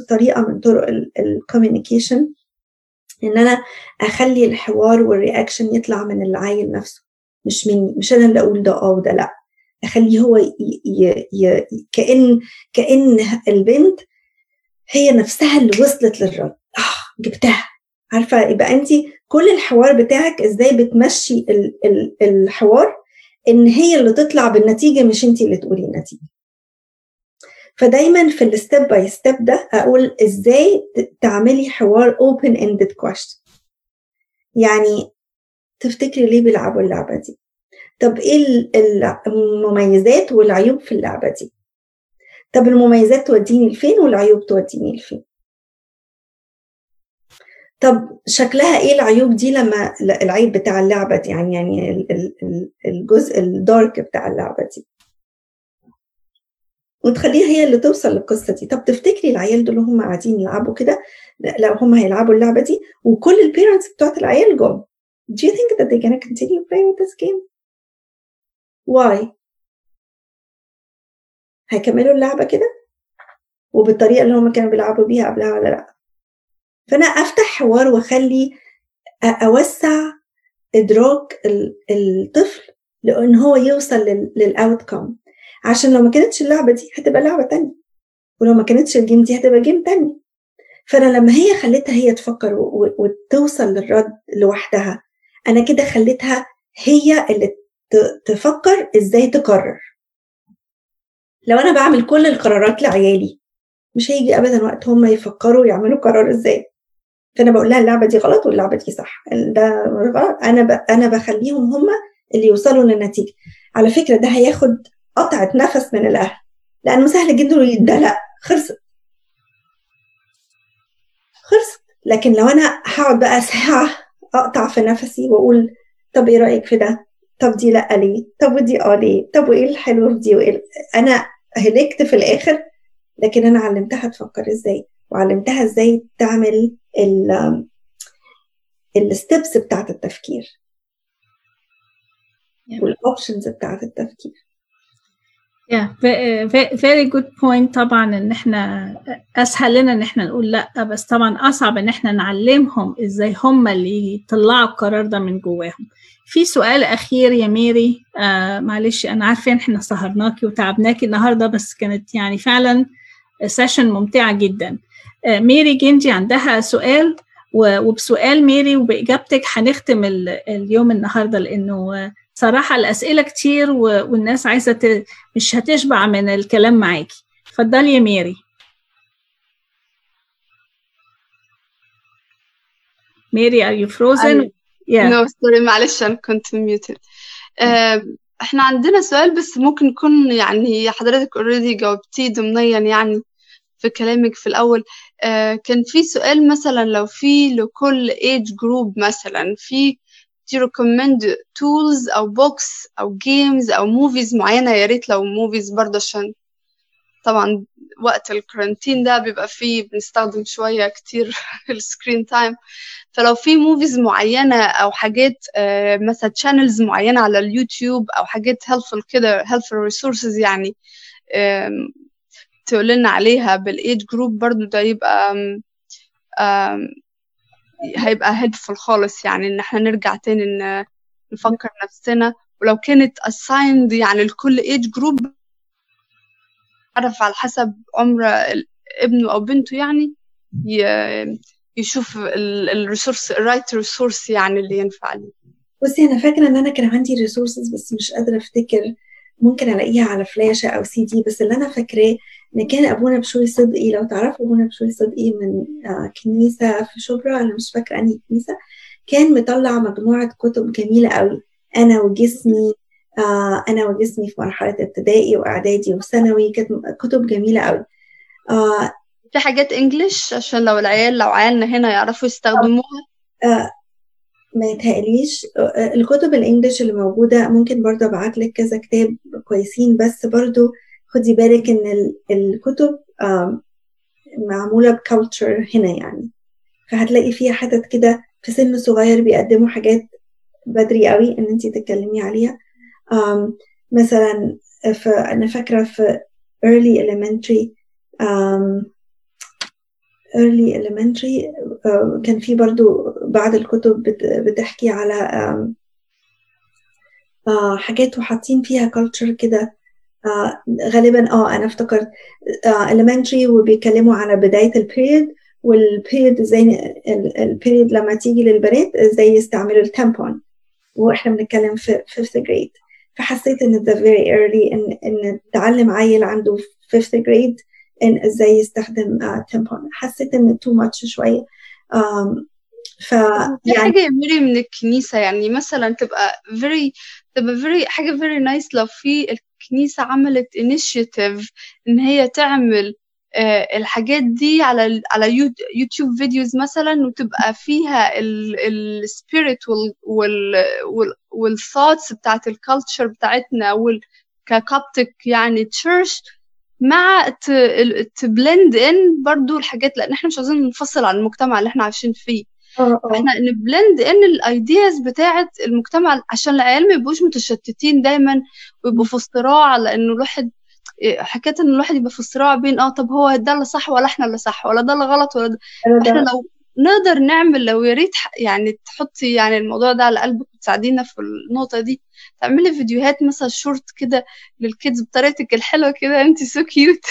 طريقة من طرق ال communication إن أنا أخلي الحوار وال reaction يطلع من العيل نفسه مش مني مش أنا اللي أقول ده آه وده لا أخليه هو ي... ي... ي... كان كأن البنت هي نفسها اللي وصلت للرد آه جبتها عارفة يبقى انت كل الحوار بتاعك إزاي بتمشي ال... ال... الحوار ان هي اللي تطلع بالنتيجة مش انت اللي تقولي النتيجة. فدايما في ال step by step ده أقول إزاي تعملي حوار open ended question. يعني تفتكري ليه بيلعبوا اللعبة دي؟ طب إيه ال- ال- المميزات والعيوب في اللعبة دي؟ طب المميزات توديني لفين والعيوب توديني لفين؟ طب شكلها إيه العيوب دي لما العيب بتاع اللعبة دي؟ يعني يعني ال- ال- ال- الجزء الدارك بتاع اللعبة دي. وتخليها هي اللي توصل للقصة دي. طب تفتكري العيال دول هم قاعدين يلعبوا كده؟ لو هم هيلعبوا اللعبة دي وكل البيرنتس بتوعت العيال جم. Do you think that they're gonna continue playing this game? Why? هيكملوا اللعبة كده؟ وبالطريقة اللي هم كانوا بيلعبوا بيها قبلها ولا لا؟ فأنا أفتح حوار وأخلي أوسع إدراك الطفل لأن هو يوصل للاوتكم عشان لو ما كانتش اللعبة دي هتبقى لعبة تانية. ولو ما كانتش الجيم دي هتبقى جيم تاني فأنا لما هي خليتها هي تفكر وتوصل للرد لوحدها أنا كده خليتها هي اللي تفكر إزاي تقرر. لو أنا بعمل كل القرارات لعيالي مش هيجي ابدا وقت هم يفكروا يعملوا قرار إزاي. فأنا بقول لها اللعبة دي غلط واللعبة دي صح. ده أنا. أنا بخليهم هم اللي يوصلوا للنتيجة. على فكرة ده هياخد قطعة نفس من الأهل. لأنه سهل جدا ده لا خلصت. خلصت. لكن لو أنا هقعد بقى ساعة أقطع في نفسي وأقول طب إيه رأيك في ده؟ طب دي لأ ليه؟ طب ودي آه ليه؟ طب وإيه الحلو في دي وإيه أنا هلكت في الآخر لكن أنا علمتها تفكر إزاي؟ وعلمتها إزاي تعمل الستبس بتاعت التفكير. والاوبشنز بتاعت التفكير. Yeah very good point. طبعا إن إحنا أسهل لنا إن إحنا نقول لأ بس طبعا أصعب إن إحنا نعلمهم إزاي هم اللي يطلعوا القرار ده من جواهم. في سؤال أخير يا ميري آه معلش أنا عارفة إن إحنا سهرناكي وتعبناكي النهارده بس كانت يعني فعلا session ممتعة جدا. آه ميري جنجي عندها سؤال وبسؤال ميري وبإجابتك هنختم اليوم النهارده لأنه صراحة الأسئلة كتير والناس عايزة ت... مش هتشبع من الكلام معاكي. اتفضلي يا ميري. ميري are you frozen? Yeah. no sorry معلش أنا كنت uh, إحنا عندنا سؤال بس ممكن يكون يعني حضرتك already جاوبتيه ضمنيا يعني في كلامك في الأول. uh, كان في سؤال مثلا لو في لكل age group مثلا في to recommend tools أو books أو games أو movies معينة؟ يا ريت لو movies برضه عشان طبعا وقت ال quarantine ده بيبقى فيه بنستخدم شوية كتير ال screen time. فلو في movies معينة أو حاجات مثلا channels معينة على اليوتيوب أو حاجات helpful كده helpful resources يعني تقول لنا عليها بال age group برضو ده يبقى هيبقى helpful خالص يعني إن إحنا نرجع تاني نفكر نفسنا. ولو كانت assigned يعني لكل age group عرف على حسب عمر ابنه أو بنته يعني يشوف ال resource ال right resource يعني اللي ينفع لي بصي أنا فاكرة إن أنا كان عندي resources بس مش قادرة أفتكر ممكن ألاقيها على flashة أو سي دي بس اللي أنا فاكراه إن كان أبونا بشوي صدقي لو تعرفوا أبونا بشوي صدقي من آه كنيسة في شبرا أنا مش فاكرة أنهي كنيسة كان مطلع مجموعة كتب جميلة قوي أنا وجسمي آه أنا وجسمي في مرحلة ابتدائي وإعدادي وثانوي كانت كتب جميلة قوي آه في حاجات انجلش عشان لو العيال لو عيالنا هنا يعرفوا يستخدموها؟ آه ما يتهيأليش. الكتب الإنجليش اللي موجودة ممكن برضه أبعت لك كذا كتاب كويسين بس برضه خدي بالك إن الكتب معمولة بكالتشر هنا يعني. فهتلاقي فيها حتت كده في سن صغير بيقدموا حاجات بدري قوي إن انت تتكلمي عليها. مثلا أنا فاكرة في early elementary early elementary uh, كان في برضو بعض الكتب بت, بتحكي على um, uh, حاجات وحاطين فيها culture كده. Uh, غالبا آه أنا افتكرت elementary وبيتكلموا على بداية البيريد والبيريد إزاي البيريد لما تيجي للبنات إزاي يستعملوا التامبون وإحنا بنتكلم في fifth grade. فحسيت إن ده very early إن إن تعلم عيل عنده fifth grade إن إزاي يستخدم tampon حسيت إن too much شوية. ف يعني حاجة يا ميري من الكنيسة يعني مثلا تبقى very تبقى very حاجة very nice لو في الكنيسة عملت initiative إن هي تعمل الحاجات دي على على يوتيوب videos مثلا وتبقى فيها ال spirit وال thoughts بتاعت ال culture بتاعتنا ك Coptic يعني church مع ت blend ان برضو الحاجات لأن إحنا مش عايزين ننفصل عن المجتمع اللي إحنا عايشين فيه. إحنا ن blend إن ال ideas بتاعه المجتمع عشان العيال ما يبقوش متشتتين دايما ويبقوا في صراع لأنه الواحد حكايه إن الواحد يبقى في صراع بين آه طب هو ده اللي صح ولا إحنا اللي صح ولا ده اللي غلط ولا ده؟ إحنا لو نقدر نعمل لو يا ريت يعني تحطي يعني الموضوع ده على قلبك وتساعدينا في النقطة دي تعملي فيديوهات مثلا شورت كده لل kids بطريقتك الحلوة كده انت so cute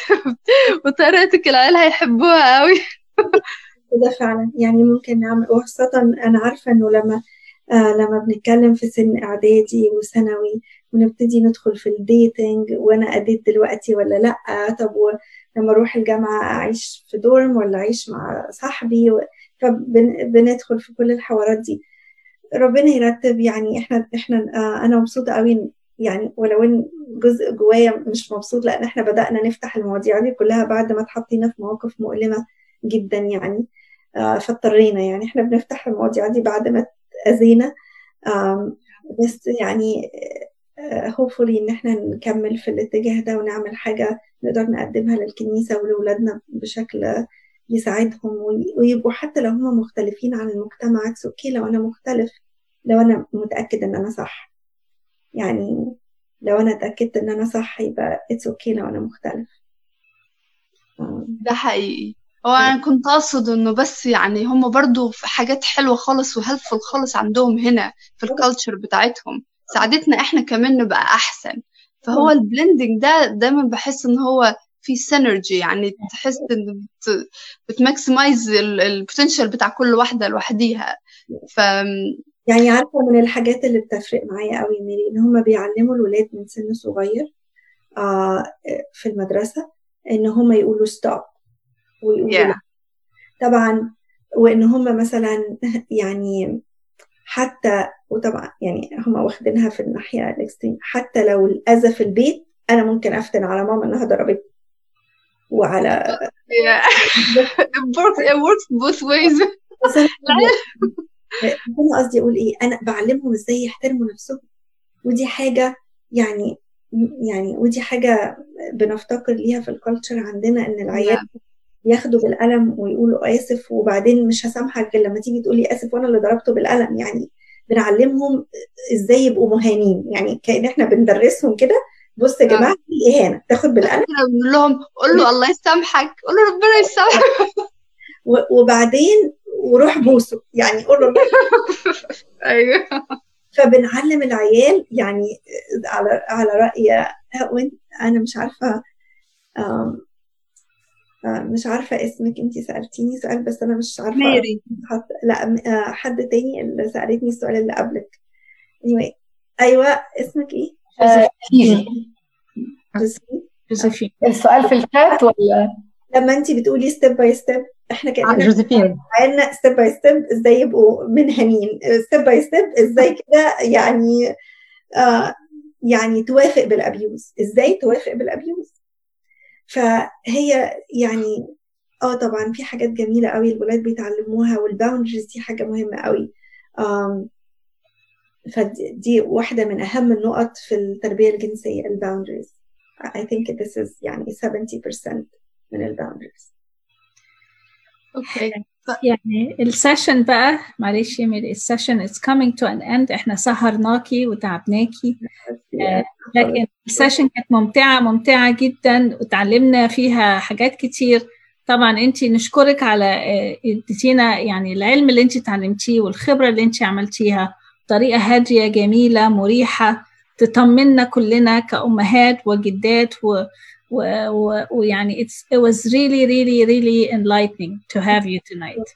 وطريقتك العيال هيحبوها قوي ده فعلا. يعني ممكن نعمل وخاصة أنا عارفة إنه لما آه لما بنتكلم في سن إعدادي وثانوي ونبتدي ندخل في ال dating وأنا أ date دلوقتي ولا لأ طب لما أروح الجامعة أعيش في دورم ولا أعيش مع صاحبي. فبندخل في كل الحوارات دي ربنا يرتب يعني إحنا إحنا آه أنا مبسوطة قوي يعني ولو إن جزء جوايا مش مبسوط لأن إحنا بدأنا نفتح المواضيع دي كلها بعد ما اتحطينا في مواقف مؤلمة جدا يعني آه فاضطرينا يعني إحنا بنفتح المواضيع دي بعد ما اتأذينا بس يعني hopefully إن إحنا نكمل في الاتجاه ده ونعمل حاجة نقدر نقدمها للكنيسة ولولادنا بشكل يساعدهم ويبقوا حتى لو هم مختلفين عن المجتمع it's okay لو أنا مختلف لو أنا متأكد إن أنا صح. يعني لو أنا اتأكدت إن أنا صح يبقى it's okay لو أنا مختلف. ده حقيقي. هو أنا كنت أقصد إنه بس يعني هم برضو في حاجات حلوة خالص و helpful خالص عندهم هنا في ال culture بتاعتهم. ساعدتنا إحنا كمان نبقى أحسن. فهو ال blending ده دايما بحس إن هو في synergy يعني تحس إن بت بت maximize ال potential بتاع كل واحدة لوحديها. ف يعني عارفة من الحاجات اللي بتفرق معايا قوي ميري إن هم بيعلموا الولاد من سن صغير آه في المدرسة إن هم يقولوا stop ويقولوا yeah. طبعا وإن هم مثلا يعني حتى وطبعا يعني هم واخدينها في الناحية ال extreme حتى لو الأذى في البيت أنا ممكن أفتن على ماما إنها ضربتني. وعلى works both ways. أنا قصدي أقول إيه أنا بعلمهم إزاي يحترموا نفسهم. ودي حاجة يعني يعني ودي حاجة بنفتقر ليها في ال culture عندنا إن العيال ياخدوا بالقلم ويقولوا آسف وبعدين مش هسامحك غير لما تيجي تقولي آسف وأنا اللي ضربته بالقلم. يعني بنعلمهم إزاي يبقوا مهانين. يعني كأن إحنا بندرسهم كده بص يا جماعة دي إهانة. تاخد بالقلم. بنقول لهم قول له الله يسامحك قول له ربنا يسامحك. وبعدين وروح بوسه. يعني قول له أيوه. فبنعلم العيال يعني على على رأي أنا مش عارفة مش عارفة اسمك انت سألتيني سؤال بس أنا مش عارفة ميري حط... لا حد تاني اللي سألتني السؤال اللي قبلك. Anyway. أيوه اسمك إيه؟ جوزيفين. السؤال في الشات ولا؟ لما انت بتقولي ستيب باي ستيب إحنا كأننا جوزيفين. عنا ستيب باي ستيب إزاي يبقوا منهمين. ستيب باي ستيب إزاي كده يعني آه يعني توافق بالابيوز إزاي توافق بالابيوز فهي يعني آه طبعا في حاجات جميلة قوي الولاد بيتعلموها وال boundaries دي حاجة مهمة قوي. فدي واحدة من أهم النقط في التربية الجنسية ال boundaries. I think this is يعني 70% من ال boundaries. okay يعني ال session بقى معلش يا ميري ال session is coming to an end. إحنا سهرناكي وتعبناكي. آه لكن ال session كانت ممتعة ممتعة جدا وتعلمنا فيها حاجات كتير. طبعا انت نشكرك على اديتينا يعني العلم اللي انت تعلمتيه والخبرة اللي انت عملتيها. بطريقة هادية جميلة مريحة تطمنا كلنا كأمهات وجدات و ويعني it's it was really really really enlightening to have you tonight.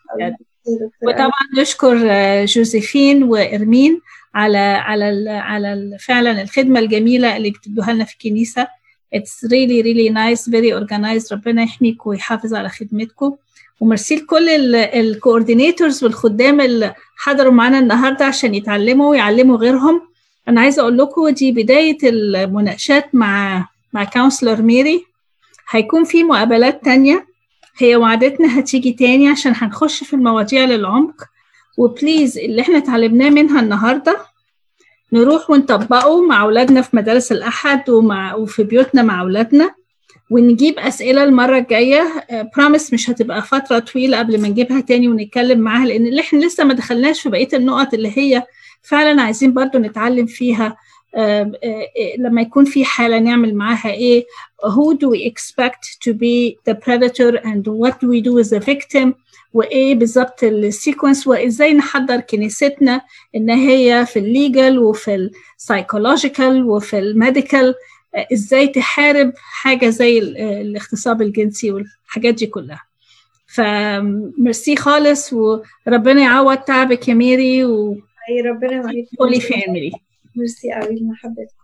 وطبعا نشكر جوزيفين وإرمين على على على فعلا الخدمة الجميلة اللي بتدوها لنا في الكنيسة it's really really nice very organized. ربنا يحميكم ويحافظ على خدمتكم. وميرسي لكل ال coordinators والخدام اللي حضروا معانا النهارده عشان يتعلموا ويعلموا غيرهم. أنا عايزة أقول لكم دي بداية المناقشات مع مع counselor ميري. هيكون في مقابلات تانية. هي وعدتنا هتيجي تاني عشان هنخش في المواضيع للعمق. و please اللي إحنا اتعلمناه منها النهاردة نروح ونطبقه مع أولادنا في مدارس الأحد ومع وفي بيوتنا مع أولادنا. ونجيب أسئلة المرة الجاية. برامس مش هتبقى فترة طويلة قبل ما نجيبها تاني ونتكلم معاها لأن اللي إحنا لسه ما دخلناش في بقية النقط اللي هي فعلا عايزين برضو نتعلم فيها. لما يكون في حالة نعمل معاها إيه who do we expect to be the predator and what do we do as a victim وإيه بالظبط السيكونس وإزاي نحضر كنيستنا إن هي في ال legal وفي ال psychological وفي ال medical إزاي تحارب حاجة زي الاغتصاب الجنسي والحاجات دي كلها. فميرسي خالص وربنا يعوض تعبك يا ميري و أي ربنا في عمري ميرسي قوي لمحبتك